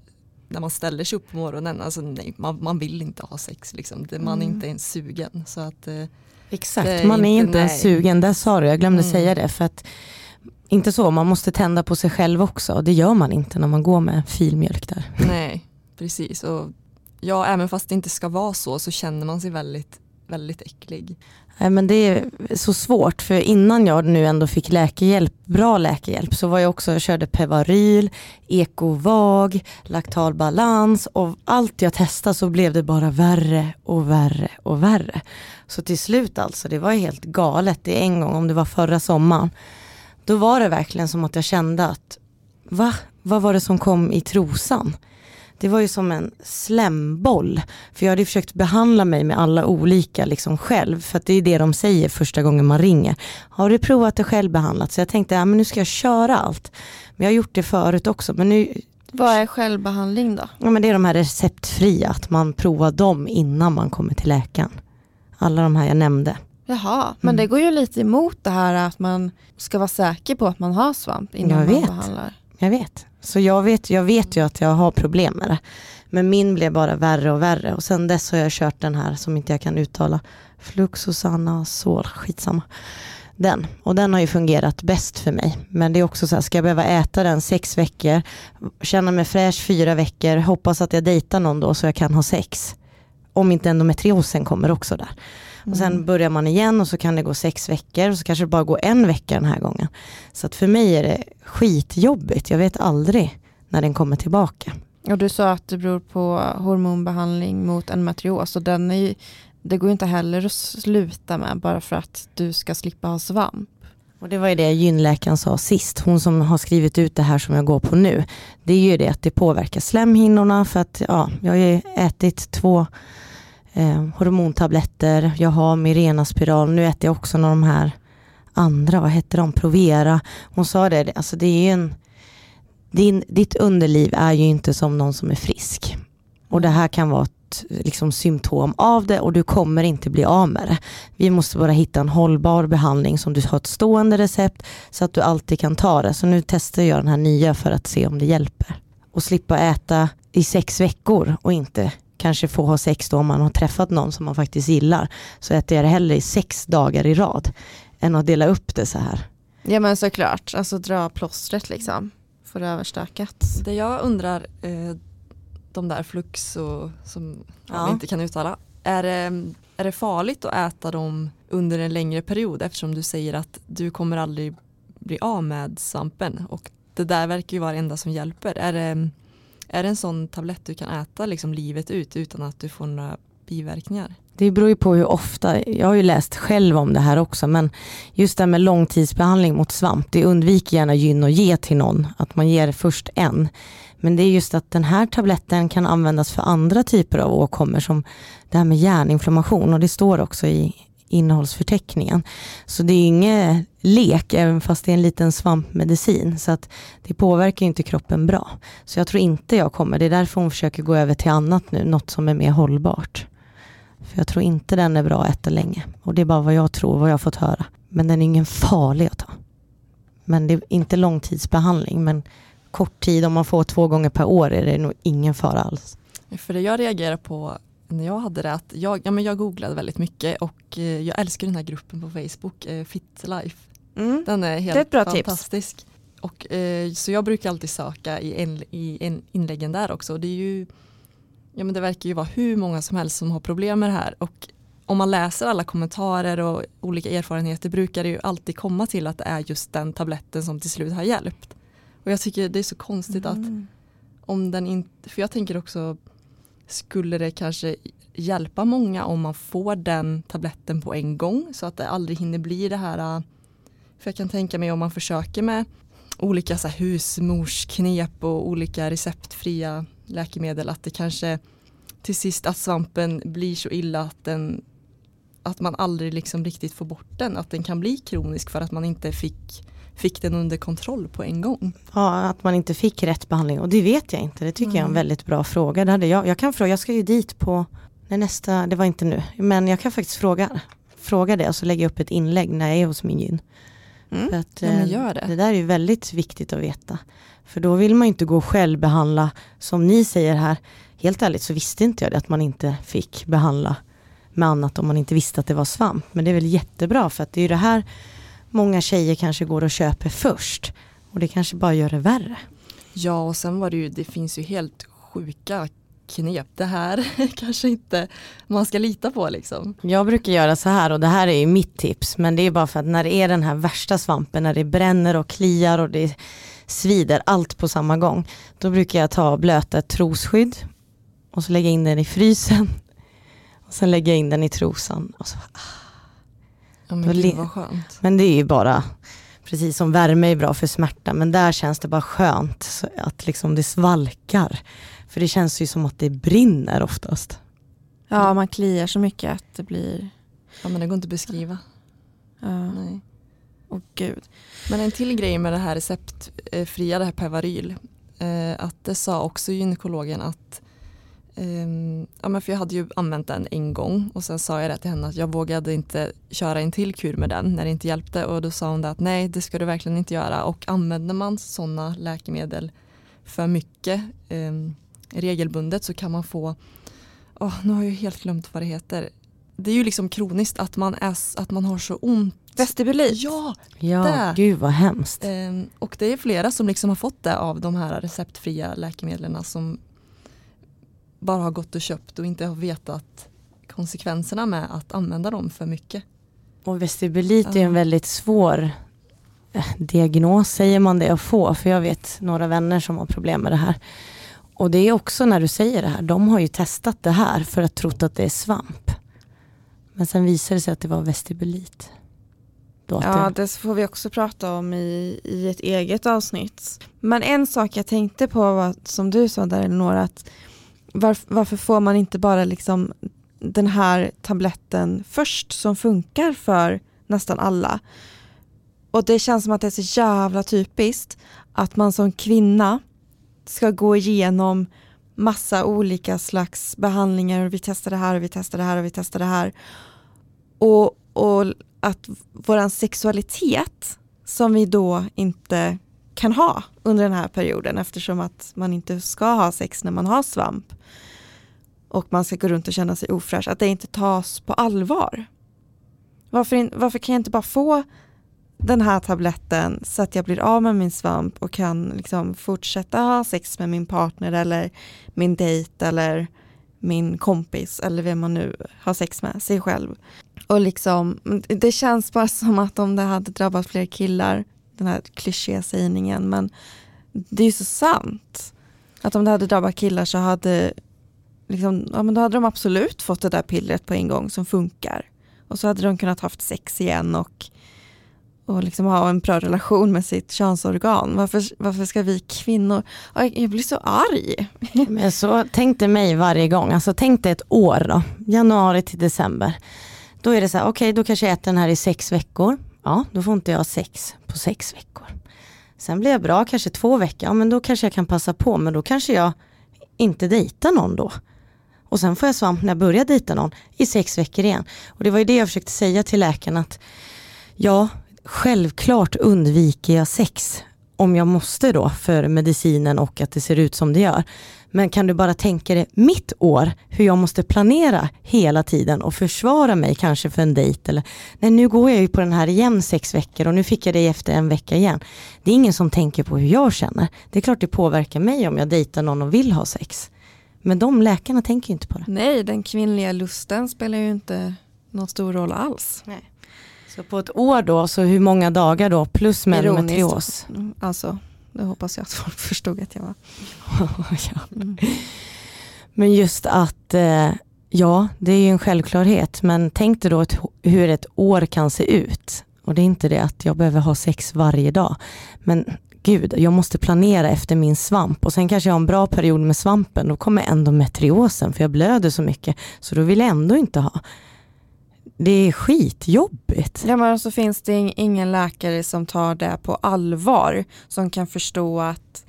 när man ställer sig upp på morgonen. Alltså nej, man, man vill inte ha sex liksom. Det, man är Mm. inte ens sugen. Så att, eh, Exakt, man är inte- inte ens nej. sugen, där sa du, jag glömde Mm. säga det. För att, inte så, man måste tända på sig själv också och det gör man inte när man går med filmjölk där. nej, precis. Och, ja, även fast det inte ska vara så så känner man sig väldigt, väldigt äcklig. Nej, men det är så svårt för innan jag nu ändå fick läkehjälp, bra läkehjälp så var jag också, jag körde Pevaryl, Ecovag, laktal balans och allt jag testade så blev det bara värre och värre och värre. Så till slut alltså, det var helt galet. Det är en gång, om det var förra sommaren, då var det verkligen som att jag kände att va? Vad var det som kom i trosan? Det var ju som en slemboll. För jag hade försökt behandla mig med alla olika liksom själv. För att det är det de säger första gången man ringer. Har du provat det självbehandlat? Så jag tänkte, ja men nu ska jag köra allt. Men jag har gjort det förut också. Men nu, Vad är självbehandling då? ja men det är de här receptfria. Att man provar dem innan man kommer till läkaren. Alla de här jag nämnde. Jaha, men Mm. det går ju lite emot det här att man ska vara säker på att man har svamp innan Jag man vet. behandlar. Jag vet. Så jag vet, jag vet ju att jag har problem med det. Men min blev bara värre och värre. Och sen dess har jag kört den här som inte jag kan uttala. Fluxosanna sol, skitsamma. Den. Och den har ju fungerat bäst för mig. Men det är också så här, ska jag behöva äta den sex veckor, känna mig fräsch fyra veckor, hoppas att jag dejtar någon då så jag kan ha sex. Om inte endometriosen kommer också där. Och sen Mm. börjar man igen och så kan det gå sex veckor och så kanske det bara går en vecka den här gången. Så att för mig är det skitjobbigt. Jag vet aldrig när den kommer tillbaka. Och du sa att det beror på hormonbehandling mot endometrios och den är ju, det går ju inte heller att sluta med bara för att du ska slippa ha svamp. Och det var ju det gynläkaren sa sist, hon som har skrivit ut det här som jag går på nu. Det är ju det att det påverkar slemhinnorna för att ja, jag har ju ätit två eh, hormontabletter, jag har Mirena-spiral, nu äter jag också några av de här andra, vad hette de, Provera. Hon sa det, alltså det är ju en, din, ditt underliv är ju inte som någon som är frisk. Och det här kan vara ett liksom, symptom av det och du kommer inte bli av med det. Vi måste bara hitta en hållbar behandling som du har ett stående recept så att du alltid kan ta det. Så nu testar jag den här nya för att se om det hjälper. Och slippa äta i sex veckor och inte kanske få ha sex då om man har träffat någon som man faktiskt gillar. Så äter jag det hellre i sex dagar i rad än att dela upp det så här. Ja men såklart, alltså dra plåstret liksom. Få det överstökat. Det jag undrar, eh, de där flux och, som ja. Vi inte kan uttala, är det, är det farligt att äta dem under en längre period eftersom du säger att du kommer aldrig bli av med svampen och det där verkar ju vara det enda som hjälper. Är det, är det en sån tablett du kan äta liksom livet ut utan att du får några biverkningar? Det beror ju på hur ofta, jag har ju läst själv om det här också, men just det här med långtidsbehandling mot svamp, det undviker gärna gyn att ge till någon, att man ger först en. Men det är just att den här tabletten kan användas för andra typer av åkommor som det här med hjärninflammation och det står också i innehållsförteckningen. Så det är ingen lek även fast det är en liten svampmedicin så att det påverkar ju inte kroppen bra. Så jag tror inte jag kommer, det är därför hon försöker gå över till annat nu, något som är mer hållbart. För jag tror inte den är bra att äta länge. Och det är bara vad jag tror, vad jag har fått höra. Men den är ingen farlig att ta. Men det är inte långtidsbehandling. Men kort tid, om man får två gånger per år är det nog ingen fara alls. För det jag reagerar på när jag hade det att jag, ja, men jag googlade väldigt mycket och eh, jag älskar den här gruppen på Facebook, eh, Fit Life. Mm. Den är helt Det är ett bra tips. fantastisk. Och, eh, så jag brukar alltid söka i, en, i en inläggen där också. Det, är ju, ja, men det verkar ju vara hur många som helst som har problem med det här. Och om man läser alla kommentarer och olika erfarenheter brukar det ju alltid komma till att det är just den tabletten som till slut har hjälpt. Och jag tycker det är så konstigt att Mm. om den inte, för jag tänker också skulle det kanske hjälpa många om man får den tabletten på en gång så att det aldrig hinner bli det här äh, för jag kan tänka mig om man försöker med olika så här, husmorsknep och olika receptfria läkemedel att det kanske till sist att svampen blir så illa att den att man aldrig liksom riktigt får bort den, att den kan bli kronisk för att man inte fick, fick den under kontroll på en gång. Ja, att man inte fick rätt behandling. Och det vet jag inte. Det tycker jag är en Mm. väldigt bra fråga. Det hade jag, jag kan fråga, jag ska ju dit på Nej, nästa, det var inte nu. Men jag kan faktiskt fråga, fråga det och så lägger jag upp ett inlägg när jag är hos min gyn. Mm. För att, Ja, eh, gör det. det där är ju väldigt viktigt att veta. För då vill man inte gå och självbehandla som ni säger här. Helt ärligt så visste inte jag det att man inte fick behandla med annat om man inte visste att det var svamp. Men det är väl jättebra för att det är ju det här många tjejer kanske går och köper först. Och det kanske bara gör det värre. Ja och sen var det ju, det finns ju helt sjuka knep. Det här kanske inte man ska lita på liksom. Jag brukar göra så här och det här är ju mitt tips men det är bara för att när det är den här värsta svampen när det bränner och kliar och det svider allt på samma gång. Då brukar jag ta och blöta ett trosskydd och så lägga in den i frysen. Och sen lägga in den i trosan. Och så. Ja men gud vad skönt. Men det är ju bara, precis som värme är bra för smärta, men där känns det bara skönt att liksom det svalkar. För det känns ju som att det brinner oftast. Ja, man kliar så mycket att det blir... Ja men det går inte att beskriva. Ja, Nej. åh gud. Men en till grej med det här receptfria, det här Pevaryl. Eh, att det sa också gynekologen att ehm, ja, men för jag hade ju använt den en gång och sen sa jag det till henne att jag vågade inte köra en till kur med den när det inte hjälpte och då sa hon det att nej det ska du verkligen inte göra och använder man sådana läkemedel för mycket ehm, regelbundet så kan man få, åh, nu har jag helt glömt vad det heter. Det är ju liksom kroniskt att man, är, att man har så ont. Vestibulit. Ja, Ja, Där. gud vad hemskt. Ehm, och det är flera som liksom har fått det av de här receptfria läkemedlen som bara har gått och köpt och inte har vetat konsekvenserna med att använda dem för mycket. Och vestibulit är en väldigt svår eh, diagnos, säger man det, att få. För jag vet några vänner som har problem med det här. Och det är också när du säger det här, de har ju testat det här för att trott att det är svamp. Men sen visade det sig att det var vestibulit. Då Ja, det, det får vi också prata om i, i ett eget avsnitt. Men en sak jag tänkte på var, som du sa där Elinor, att var, varför får man inte bara liksom den här tabletten först som funkar för nästan alla? Och det känns som att det är så jävla typiskt att man som kvinna ska gå igenom massa olika slags behandlingar och vi testar det här och vi testar det här och vi testar det här. Och, och att våran sexualitet som vi då inte kan ha under den här perioden eftersom att man inte ska ha sex när man har svamp och man ska gå runt och känna sig ofräsch, att det inte tas på allvar. Varför, in, varför kan jag inte bara få den här tabletten så att jag blir av med min svamp och kan liksom fortsätta ha sex med min partner eller min dejt eller min kompis eller vem man nu har sex med, sig själv. Och liksom, det känns bara som att om det hade drabbat fler killar, den här klyschiga sägningen, men det är ju så sant. Att om det hade drabbat killar så hade, liksom, ja, men då hade de absolut fått det där pillret på en gång som funkar. Och så hade de kunnat haft sex igen och, och liksom ha en bra relation med sitt könsorgan. Varför, varför ska vi kvinnor, jag blir så arg. Men så tänk dig mig varje gång, alltså tänk dig ett år då, januari till december. Då är det så här, okej då kanske jag äter den här i sex veckor. Ja, då får inte jag sex på sex veckor. Sen blir jag bra kanske två veckor, ja men då kanske jag kan passa på, men då kanske jag inte dejtar någon då. Och sen får jag svamp när jag börjar dejta någon i sex veckor igen. Och det var ju det jag försökte säga till läkaren att ja, självklart undviker jag sex om jag måste då för medicinen och att det ser ut som det gör. Men kan du bara tänka dig mitt år, hur jag måste planera hela tiden och försvara mig kanske för en dejt eller nej nu går jag ju på den här igen sex veckor och nu fick jag det efter en vecka igen. Det är ingen som tänker på hur jag känner. Det är klart det påverkar mig om jag dejtar någon och vill ha sex. Men de läkarna tänker ju inte på det. Nej, den kvinnliga lusten spelar ju inte någon stor roll alls. Så på ett år då, så hur många dagar då plus med Ironiskt. endometrios? Alltså, det hoppas jag att folk förstod att jag var. ja. Men just att, eh, ja det är ju en självklarhet, men tänk dig då ett, hur ett år kan se ut. Och det är inte det att jag behöver ha sex varje dag. Men gud, jag måste planera efter min svamp och sen kanske jag har en bra period med svampen, då kommer endometriosen för jag blöder så mycket. Så då vill jag ändå inte ha. Det är skitjobbigt. Ja, men så finns det ing- ingen läkare som tar det på allvar, som kan förstå att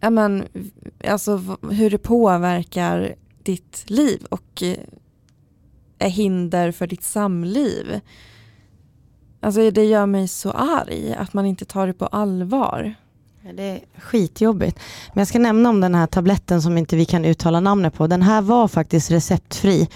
ja, men, alltså, hur det påverkar ditt liv och eh, är hinder för ditt samliv. Alltså det gör mig så arg att man inte tar det på allvar. Det är skitjobbigt. Men jag ska nämna om den här tabletten som inte vi kan uttala namnet på. Den här var faktiskt receptfri.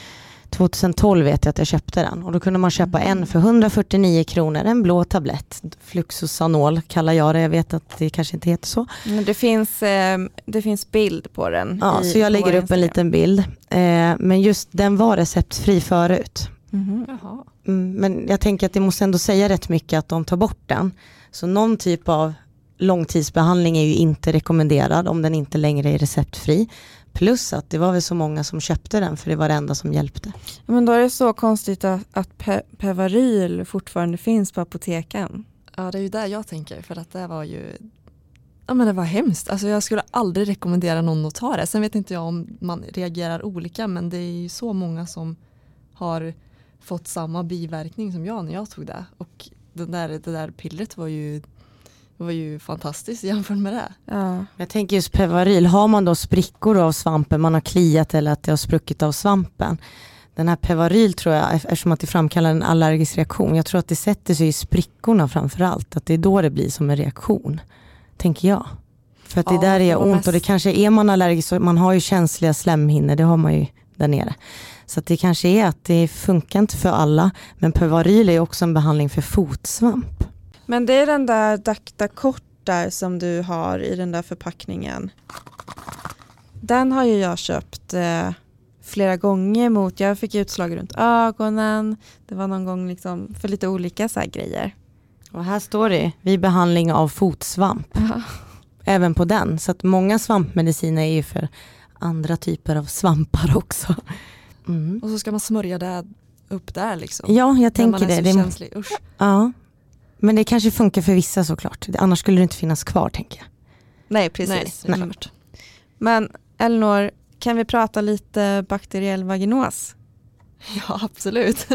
2012 vet jag att jag köpte den och då kunde man köpa en för 149 kronor, en blå tablett. Fluxosanol kallar jag det, jag vet att det kanske inte heter så. Men det, finns, eh, det finns bild på den. Ja, i, så jag lägger upp en liten bild. Eh, men just den var receptfri förut. Mhm. Jaha. Mm, men jag tänker att det måste ändå säga rätt mycket att de tar bort den. Så någon typ av långtidsbehandling är ju inte rekommenderad om den inte längre är receptfri. Plus att det var väl så många som köpte den för det var det enda som hjälpte. Men då är det så konstigt att, att Pe- Pevaryl fortfarande finns på apoteken. Ja det är ju där jag tänker för att det var ju Ja men det var hemskt. Alltså jag skulle aldrig rekommendera någon att ta det. Sen vet inte jag om man reagerar olika men det är ju så många som har fått samma biverkning som jag när jag tog det. Och det där, det där pillret var ju, var ju fantastiskt jämfört med det. Ja. Jag tänker just Pevaryl, har man då sprickor av svampen, man har kliat eller att det har spruckit av svampen. Den här Pevaryl tror jag, eftersom att det framkallar en allergisk reaktion, jag tror att det sätter sig i sprickorna framför allt. Att det är då det blir som en reaktion, tänker jag. För att det Ja, där det är var ont mest- och det kanske är man allergisk, så man har ju känsliga slemhinnor, det har man ju där nere. Så att det kanske är att det funkar inte för alla, men Pevaryl är också en behandling för fotsvamp. Men det är den där Dacta kort där som du har i den där förpackningen. Den har ju jag köpt eh, flera gånger mot, jag fick utslag runt ögonen, det var någon gång liksom för lite olika så här grejer. Och här står det, vid behandling av fotsvamp. även på den. Så att många svampmediciner är ju för andra typer av svampar också. Mm. Och så ska man smörja det upp där liksom. Ja, jag tänker man är det. så det känslig. Usch. ja. Men det kanske funkar för vissa såklart. Annars skulle det inte finnas kvar tänker jag. Nej precis. Nej, Nej. Men Elinor, kan vi prata lite bakteriell vaginos? Ja absolut.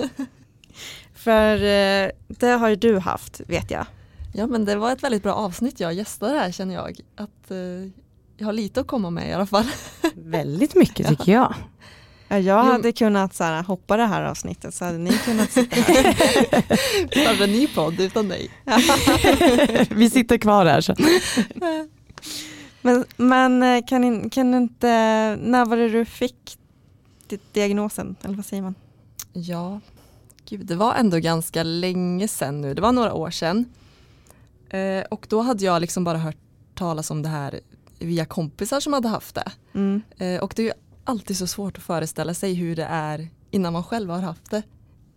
För eh, det har ju du haft vet jag. Ja men det var ett väldigt bra avsnitt jag gästade här känner jag. Att eh, jag har lite att komma med i alla fall. Väldigt mycket tycker jag. Ja, Jag Jo. hade kunnat så här, hoppa det här avsnittet så hade ni kunnat sitta här. Starta en ny podd utan dig. Vi sitter kvar här så. Men, men eh, kan, kan du inte, när var det du fick di- diagnosen? Eller vad säger man? Ja, gud det var ändå ganska länge sedan nu. Det var några år sedan. Eh, och då hade jag liksom bara hört talas om det här via kompisar som hade haft det. Mm. Eh, och det är alltid så svårt att föreställa sig hur det är innan man själv har haft det.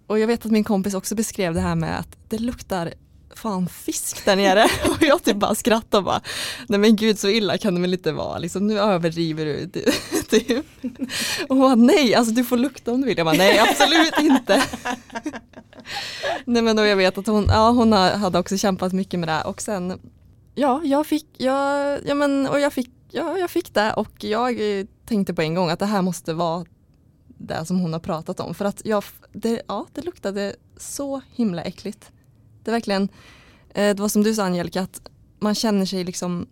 Och jag vet att min kompis också beskrev det här med att det luktar fan fisk där nere. Och jag typ bara skrattade och bara nej men gud så illa kan det väl inte vara liksom nu överdriver du typ. och hon bara nej alltså du får lukta om du vill. Jag bara nej absolut inte. Nej men och jag vet att hon, ja, hon hade också kämpat mycket med det och sen ja jag fick, ja, ja men och jag fick, ja, jag fick det och jag eh, tänkte på en gång att det här måste vara det som hon har pratat om för att jag, det, ja, det luktade så himla äckligt. Det är verkligen, eh, det var som du sa Angelica, att man känner sig liksom,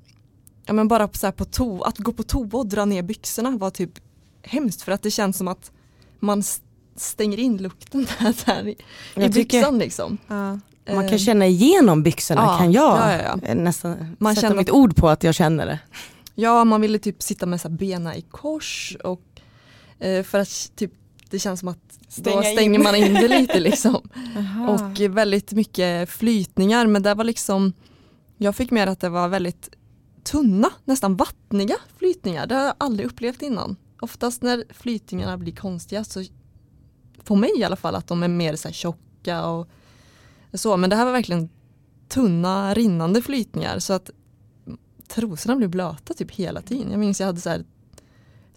ja men bara så på to, att gå på toa och dra ner byxorna var typ hemskt för att det känns som att man stänger in lukten där, där i, i byxan liksom. Ja. man Eh, kan känna igenom byxorna ja, kan jag ja, nästan Man sätta känner- mitt ord på att jag känner det. Ja, man ville typ sitta med så bena i kors och eh, för att typ det känns som att Stänga då in. stänger man in det lite liksom. Och väldigt mycket flytningar men det var liksom Jag fick mer att det var väldigt tunna, nästan vattniga flytningar. Det har jag aldrig upplevt innan. Oftast när flytningarna blir konstiga så på mig i alla fall att de är mer så här tjocka och så men det här var verkligen tunna rinnande flytningar så att trosorna blev blöta typ hela tiden. Jag minns jag hade så här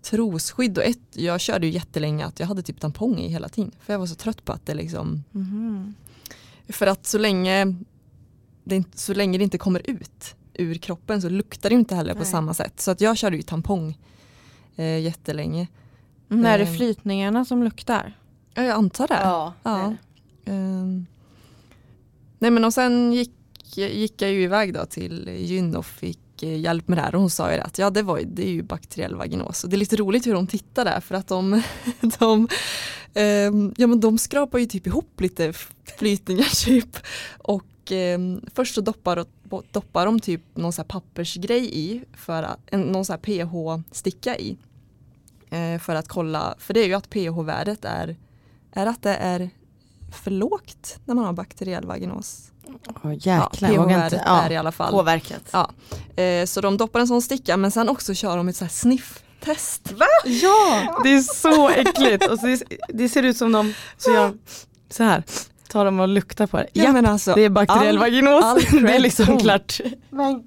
trosskydd och ett, jag körde ju jättelänge att jag hade typ tampong i hela tiden för jag var så trött på att det liksom Mhm. för att så länge det, så länge det inte kommer ut ur kroppen så luktar det inte heller på Nej. samma sätt. Så att jag körde ju tampong eh, jättelänge. Mm, är det Eh. flytningarna som luktar? Ja, jag antar det. Ja, Ja. Ehm. nej men och sen gick, gick jag ju iväg då till gyn och fick fick eh, hjälp med det här och hon sa ju att ja det, var, det är ju bakteriell vaginos. Och det är lite roligt hur hon tittar där för att de, de, ehm, ja, men de skrapar ju typ ihop lite flytningar typ. Och eh, först så doppar, doppar de typ någon så pappersgrej i, för att, någon så pH-sticka i. Eh, för att kolla, för det är ju att pH-värdet är, är att det är för lågt när man har bakteriell vaginos. Oh, jäklar, ja, pH-värdet ja, är i alla fall påverkat. Ja. Eh, så de doppar en sån sticka men sen också kör de ett så här sniff-test. Va? Ja, det är så äckligt. Och så det, det ser ut som de så, gör, så här tar de och luktar på det. Ja, men alltså, det är bakteriell all, vaginos. All det är liksom klart. Men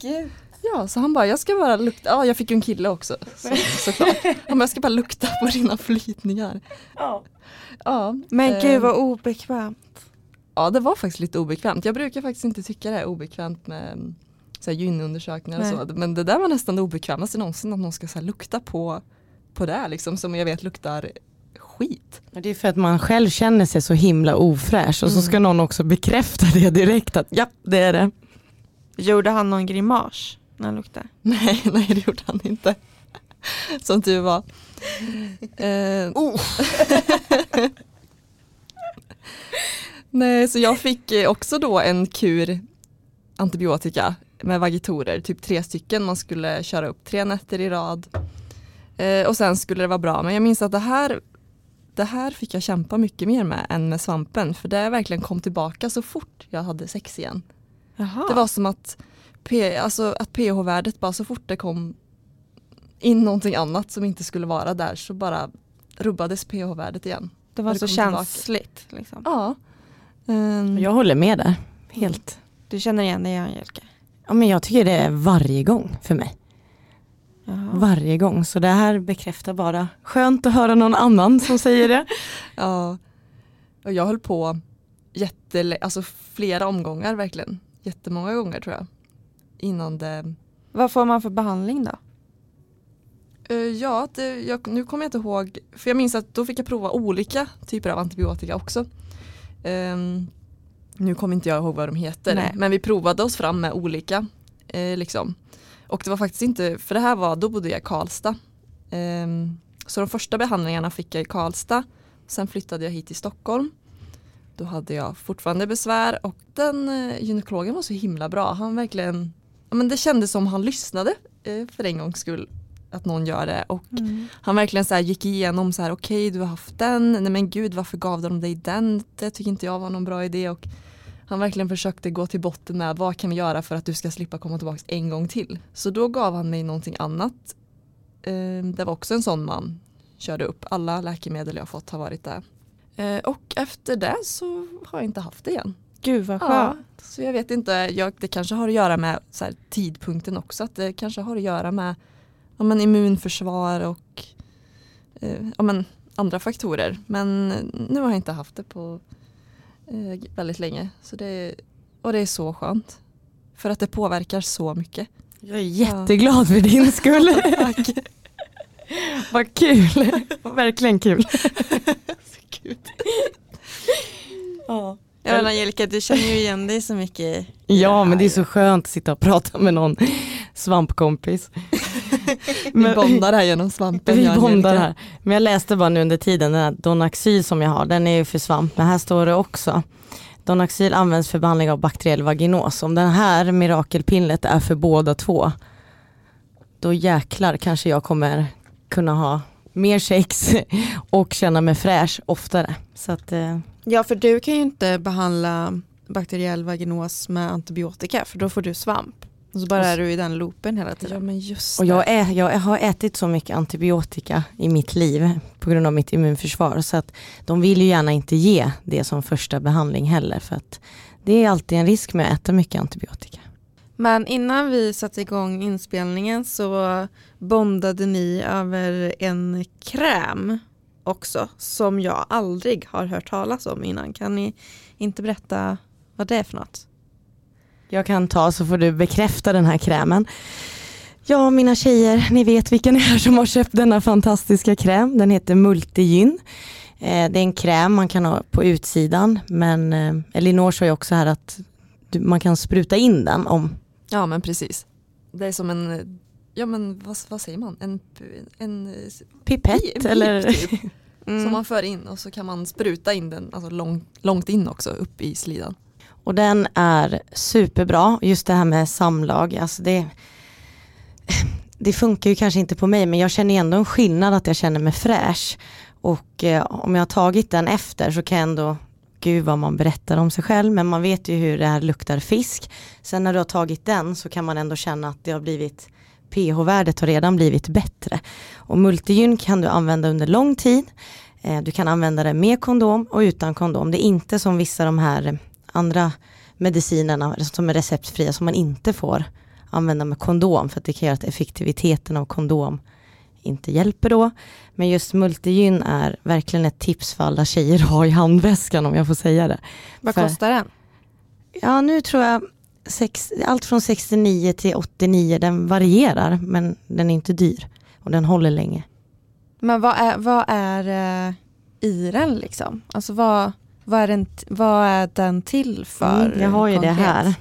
gud. Ja, så han bara, jag ska bara lukta, ja jag fick ju en kille också så, såklart. Han bara, jag ska bara lukta på dina flytningar. Ja. ja men gud vad obekvämt. Ja det var faktiskt lite obekvämt. Jag brukar faktiskt inte tycka det är obekvämt med mm, så här, gynundersökningar och så. Men det där var nästan det obekvämaste någonsin att någon ska så här, lukta på, på det liksom som jag vet luktar skit. Det är för att man själv känner sig så himla ofräsch och mm. så ska någon också bekräfta det direkt att ja det är det. Gjorde han någon grimas när han luktade? Nej, nej det gjorde han inte. Som tur var. eh. oh. Nej, så jag fick eh, också då en kur antibiotika med vagitorer, typ tre stycken. Man skulle köra upp tre nätter i rad. Eh, och sen skulle det vara bra. Men jag minns att det här, det här fick jag kämpa mycket mer med än med svampen. För det verkligen kom tillbaka så fort jag hade sex igen. Jaha. Det var som att, alltså, att pH-värdet bara så fort det kom in någonting annat som inte skulle vara där så bara rubbades pH-värdet igen. Det var det så känsligt? Liksom. Ja. Um, jag håller med där, helt. Du känner igen dig Angelica? Ja men jag tycker det är varje gång för mig. Jaha. Varje gång, så det här bekräftar bara skönt att höra någon annan som säger det. ja, och jag höll på jätte, alltså flera omgångar verkligen. Jättemånga gånger tror jag. Innan det... Vad får man för behandling då? Uh, ja, det, jag, nu kommer jag inte ihåg, för jag minns att då fick jag prova olika typer av antibiotika också. Um, nu kommer inte jag ihåg vad de heter Nej. men vi provade oss fram med olika. Eh, liksom. Och det var faktiskt inte, för det här var, då bodde jag i Karlstad. Um, så de första behandlingarna fick jag i Karlstad. Sen flyttade jag hit till Stockholm. Då hade jag fortfarande besvär och den eh, gynekologen var så himla bra. Han verkligen, ja, men det kändes som han lyssnade eh, för en gångs skull att någon gör det och mm. han verkligen så gick igenom så här okej okay, du har haft den, nej men gud varför gav de dig den, det tycker inte jag var någon bra idé och han verkligen försökte gå till botten med vad kan vi göra för att du ska slippa komma tillbaka en gång till. Så då gav han mig någonting annat. Ehm, det var också en sån man körde upp. Alla läkemedel jag fått har varit det. Ehm, och efter det så har jag inte haft det igen. Gud vad skönt. Ja, så jag vet inte, jag, det kanske har att göra med här, tidpunkten också. Att det kanske har att göra med ja, men immunförsvar och eh, ja, men andra faktorer. Men nu har jag inte haft det på eh, väldigt länge. Så det, och det är så skönt. För att det påverkar så mycket. Jag är jätteglad ja. för din skull. Tack. Vad kul, verkligen kul. Gud. Ja. Ja Angelica du känner ju igen dig så mycket. Ja men det är så skönt att sitta och prata med någon svampkompis. vi bondar här genom svampen. Vi bondar här. Men jag läste bara nu under tiden, den här Donaxyl som jag har, den är ju för svamp, men här står det också Donaxyl används för behandling av bakteriell vaginos. Om den här mirakelpinnet är för båda två, då jäklar kanske jag kommer kunna ha mer sex och känna mig fräsch oftare. Så att, eh. Ja för du kan ju inte behandla bakteriell vaginos med antibiotika för då får du svamp. Och så bara är du i den loopen hela tiden. Ja, men just och jag, är, jag har ätit så mycket antibiotika i mitt liv på grund av mitt immunförsvar så att de vill ju gärna inte ge det som första behandling heller för att det är alltid en risk med att äta mycket antibiotika. Men innan vi satte igång inspelningen så bondade ni över en kräm också som jag aldrig har hört talas om innan. Kan ni inte berätta vad det är för något? Jag kan ta så får du bekräfta den här krämen. Ja mina tjejer, ni vet vilka ni är som har köpt denna fantastiska kräm. Den heter Multigyn. Eh, det är en kräm man kan ha på utsidan men Elinor sa ju också här att man kan spruta in den om Ja men precis. Det är som en, ja men vad, vad säger man, en, en, Pipett pip eller? typ, Mm. som man för in och så kan man spruta in den alltså långt, långt in också upp i slidan. Och den är superbra, just det här med samlag. Alltså det, det funkar ju kanske inte på mig men jag känner ändå en skillnad att jag känner mig fräsch. Och eh, om jag har tagit den efter så kan jag ändå, gud vad man berättar om sig själv, men man vet ju hur det här luktar fisk. Sen när du har tagit den så kan man ändå känna att det har blivit, pH-värdet har redan blivit bättre. Och multigyn kan du använda under lång tid. Eh, Du kan använda det med kondom och utan kondom. Det är inte som vissa de här andra medicinerna som är receptfria som man inte får använda med kondom för att det kan göra att effektiviteten av kondom inte hjälper då. Men just multigyn är verkligen ett tips för alla tjejer att ha i handväskan om jag får säga det. Vad för- kostar den? Ja nu tror jag sex, allt från 69 till 89 den varierar men den är inte dyr och den håller länge. Men vad är, vad är eh, i den liksom? Alltså vad, vad, är, den, vad är den till för? Mm, jag har ju det konkret? här.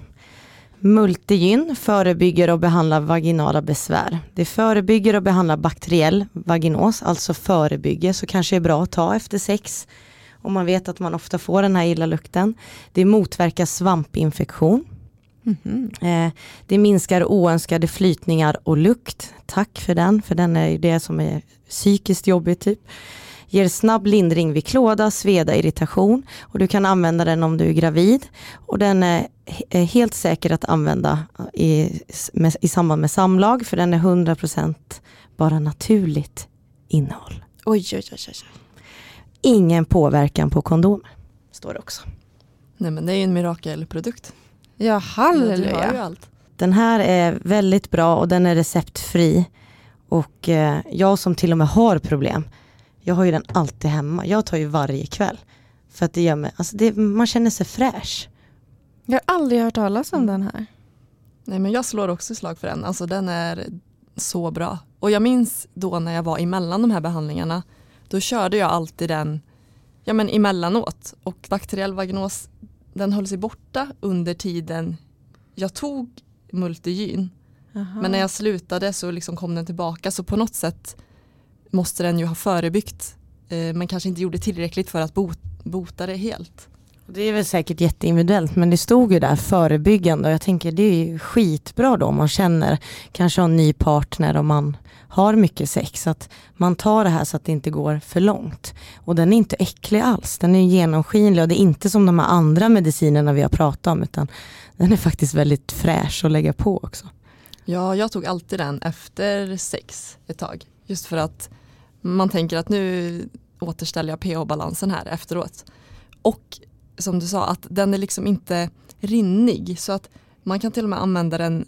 Multigyn förebygger och behandlar vaginala besvär. Det förebygger och behandlar bakteriell vaginos, alltså förebygger, så kanske är bra att ta efter sex. Om man vet att man ofta får den här illalukten. Det motverkar svampinfektion. Mhm. Eh, det minskar oönskade flytningar och lukt. Tack för den, för den är ju det som är psykiskt jobbigt typ. Ger snabb lindring vid klåda, sveda, irritation och du kan använda den om du är gravid. Och den är är helt säker att använda i, med, i samband med samlag för den är 100% bara naturligt innehåll. Oj, oj, oj, oj. Ingen påverkan på kondomer, står det också. Nej men det är ju en mirakelprodukt. Ja, Du har ju halleluja. allt. Den här är väldigt bra och den är receptfri. Och eh, jag som till och med har problem, jag har ju den alltid hemma. Jag tar ju varje kväll. För att det gör mig, alltså det, man känner sig fräsch. Jag har aldrig hört talas om den här. Nej men jag slår också slag för den, alltså den är så bra. Och jag minns då när jag var emellan de här behandlingarna, då körde jag alltid den ja, men emellanåt. Och bakteriell vaginos, den höll sig borta under tiden jag tog multigyn. Men när jag slutade så liksom kom den tillbaka så på något sätt måste den ju ha förebyggt eh, men kanske inte gjorde tillräckligt för att bot, bota det helt. Det är väl säkert jätteindividuellt men det stod ju där förebyggande och jag tänker det är ju skitbra då om man känner kanske har en ny partner och man har mycket sex att man tar det här så att det inte går för långt. Och den är inte äcklig alls, den är genomskinlig och det är inte som de här andra medicinerna vi har pratat om utan den är faktiskt väldigt fräsch att lägga på också. Ja, jag tog alltid den efter sex ett tag. Just för att man tänker att nu återställer jag pH-balansen här efteråt. Och som du sa, att den är liksom inte rinnig. Så att man kan till och med använda den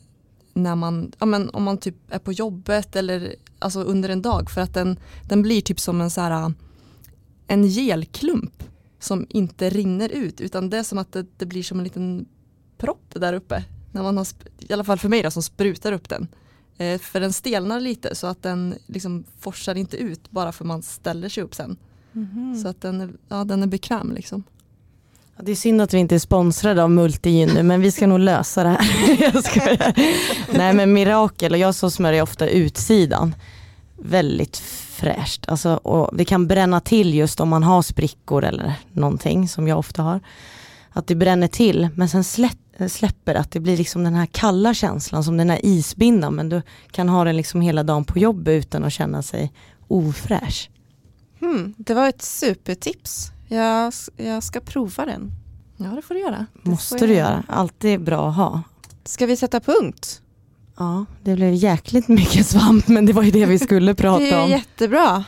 när man, ja men om man typ är på jobbet eller alltså under en dag. För att den, den blir typ som en så här en gelklump som inte rinner ut. Utan det är som att det, det blir som en liten propp där uppe. När man har, I alla fall för mig då, som sprutar upp den. Eh, för den stelnar lite så att den liksom forsar inte ut bara för man ställer sig upp sen. Mhm. Så att den är, ja, den är bekväm liksom. Ja, Det är synd att vi inte är sponsrade av Multigyn nu men vi ska nog lösa det här. jag. Nej men Mirakel och jag så smörjer ofta utsidan. Väldigt fräscht. Alltså, och det kan bränna till just om man har sprickor eller någonting som jag ofta har. Att det bränner till men sen släpp, släpper det, att det blir liksom den här kalla känslan som den här isbindan men du kan ha den liksom hela dagen på jobbet utan att känna sig ofräsch. Hmm, det var ett supertips. Jag, jag ska prova den. Ja det får du göra. Måste får du göra, alltid bra att ha. Ska vi sätta punkt? Ja, det blev jäkligt mycket svamp men det var ju det vi skulle Det prata är om. jättebra.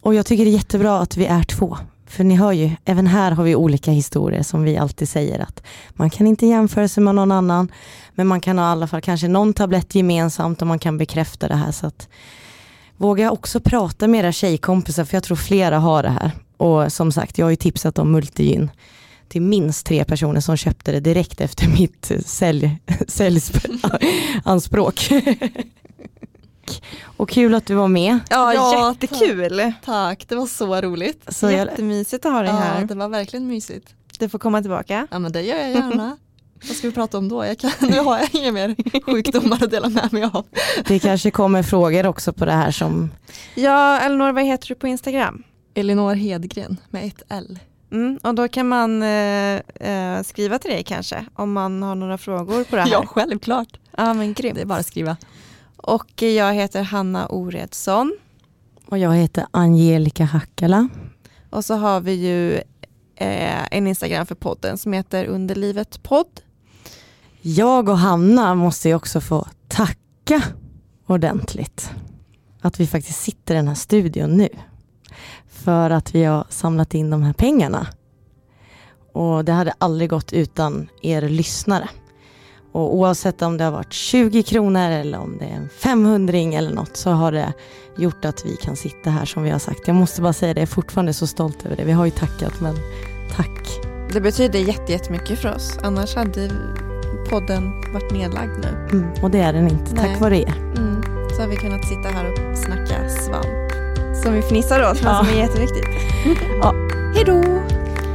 Och jag tycker det är jättebra att vi är två. För ni hör ju, även här har vi olika historier som vi alltid säger att man kan inte jämföra sig med någon annan. Men man kan ha i alla fall kanske någon tablett gemensamt och man kan bekräfta det här. Så att våga också prata med era tjejkompisar för jag tror flera har det här. Och som sagt, jag har ju tipsat om Multigyn till minst tre personer som köpte det direkt efter mitt eh, sälj, säljanspråk. och kul att du var med. Ja, Ja, jättekul. Tack, det var så roligt. Så Jättemysigt att ha dig Ja, här. det var verkligen mysigt. Du får komma tillbaka. Ja men det gör jag gärna. Vad ska vi prata om då? Jag kan, nu har jag inga mer sjukdomar att dela med mig av. Det kanske kommer frågor också på det här som... Ja, Elinor, vad heter du på Instagram? Elinor Hedgren med ett L. Mm, och då kan man eh, eh, skriva till dig kanske om man har några frågor på det här. Ja, självklart. Ja, men grymt. Det är bara att skriva. Och jag heter Hanna Oredsson. Och jag heter Angelica Hackala. Och så har vi ju eh, en Instagram för podden som heter Underlivet podd. Jag och Hanna måste ju också få tacka ordentligt. Att vi faktiskt sitter i den här studion nu. För att vi har samlat in de här pengarna. Och det hade aldrig gått utan er lyssnare. Och oavsett om det har varit 20 kronor eller om det är en 500 eller något så har det gjort att vi kan sitta här som vi har sagt. Jag måste bara säga det, jag är fortfarande så stolt över det. Vi har ju tackat men tack. Det betyder jättemycket för oss. Annars hade podden varit nedlagd nu. Mm, och det är den inte, Nej. tack vare er. Mm. Så har vi kunnat sitta här och snacka svamp. Som vi fnissar åt men Ja. som är jätteviktigt. Ja. Hej då!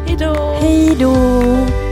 Hej då! Hej då!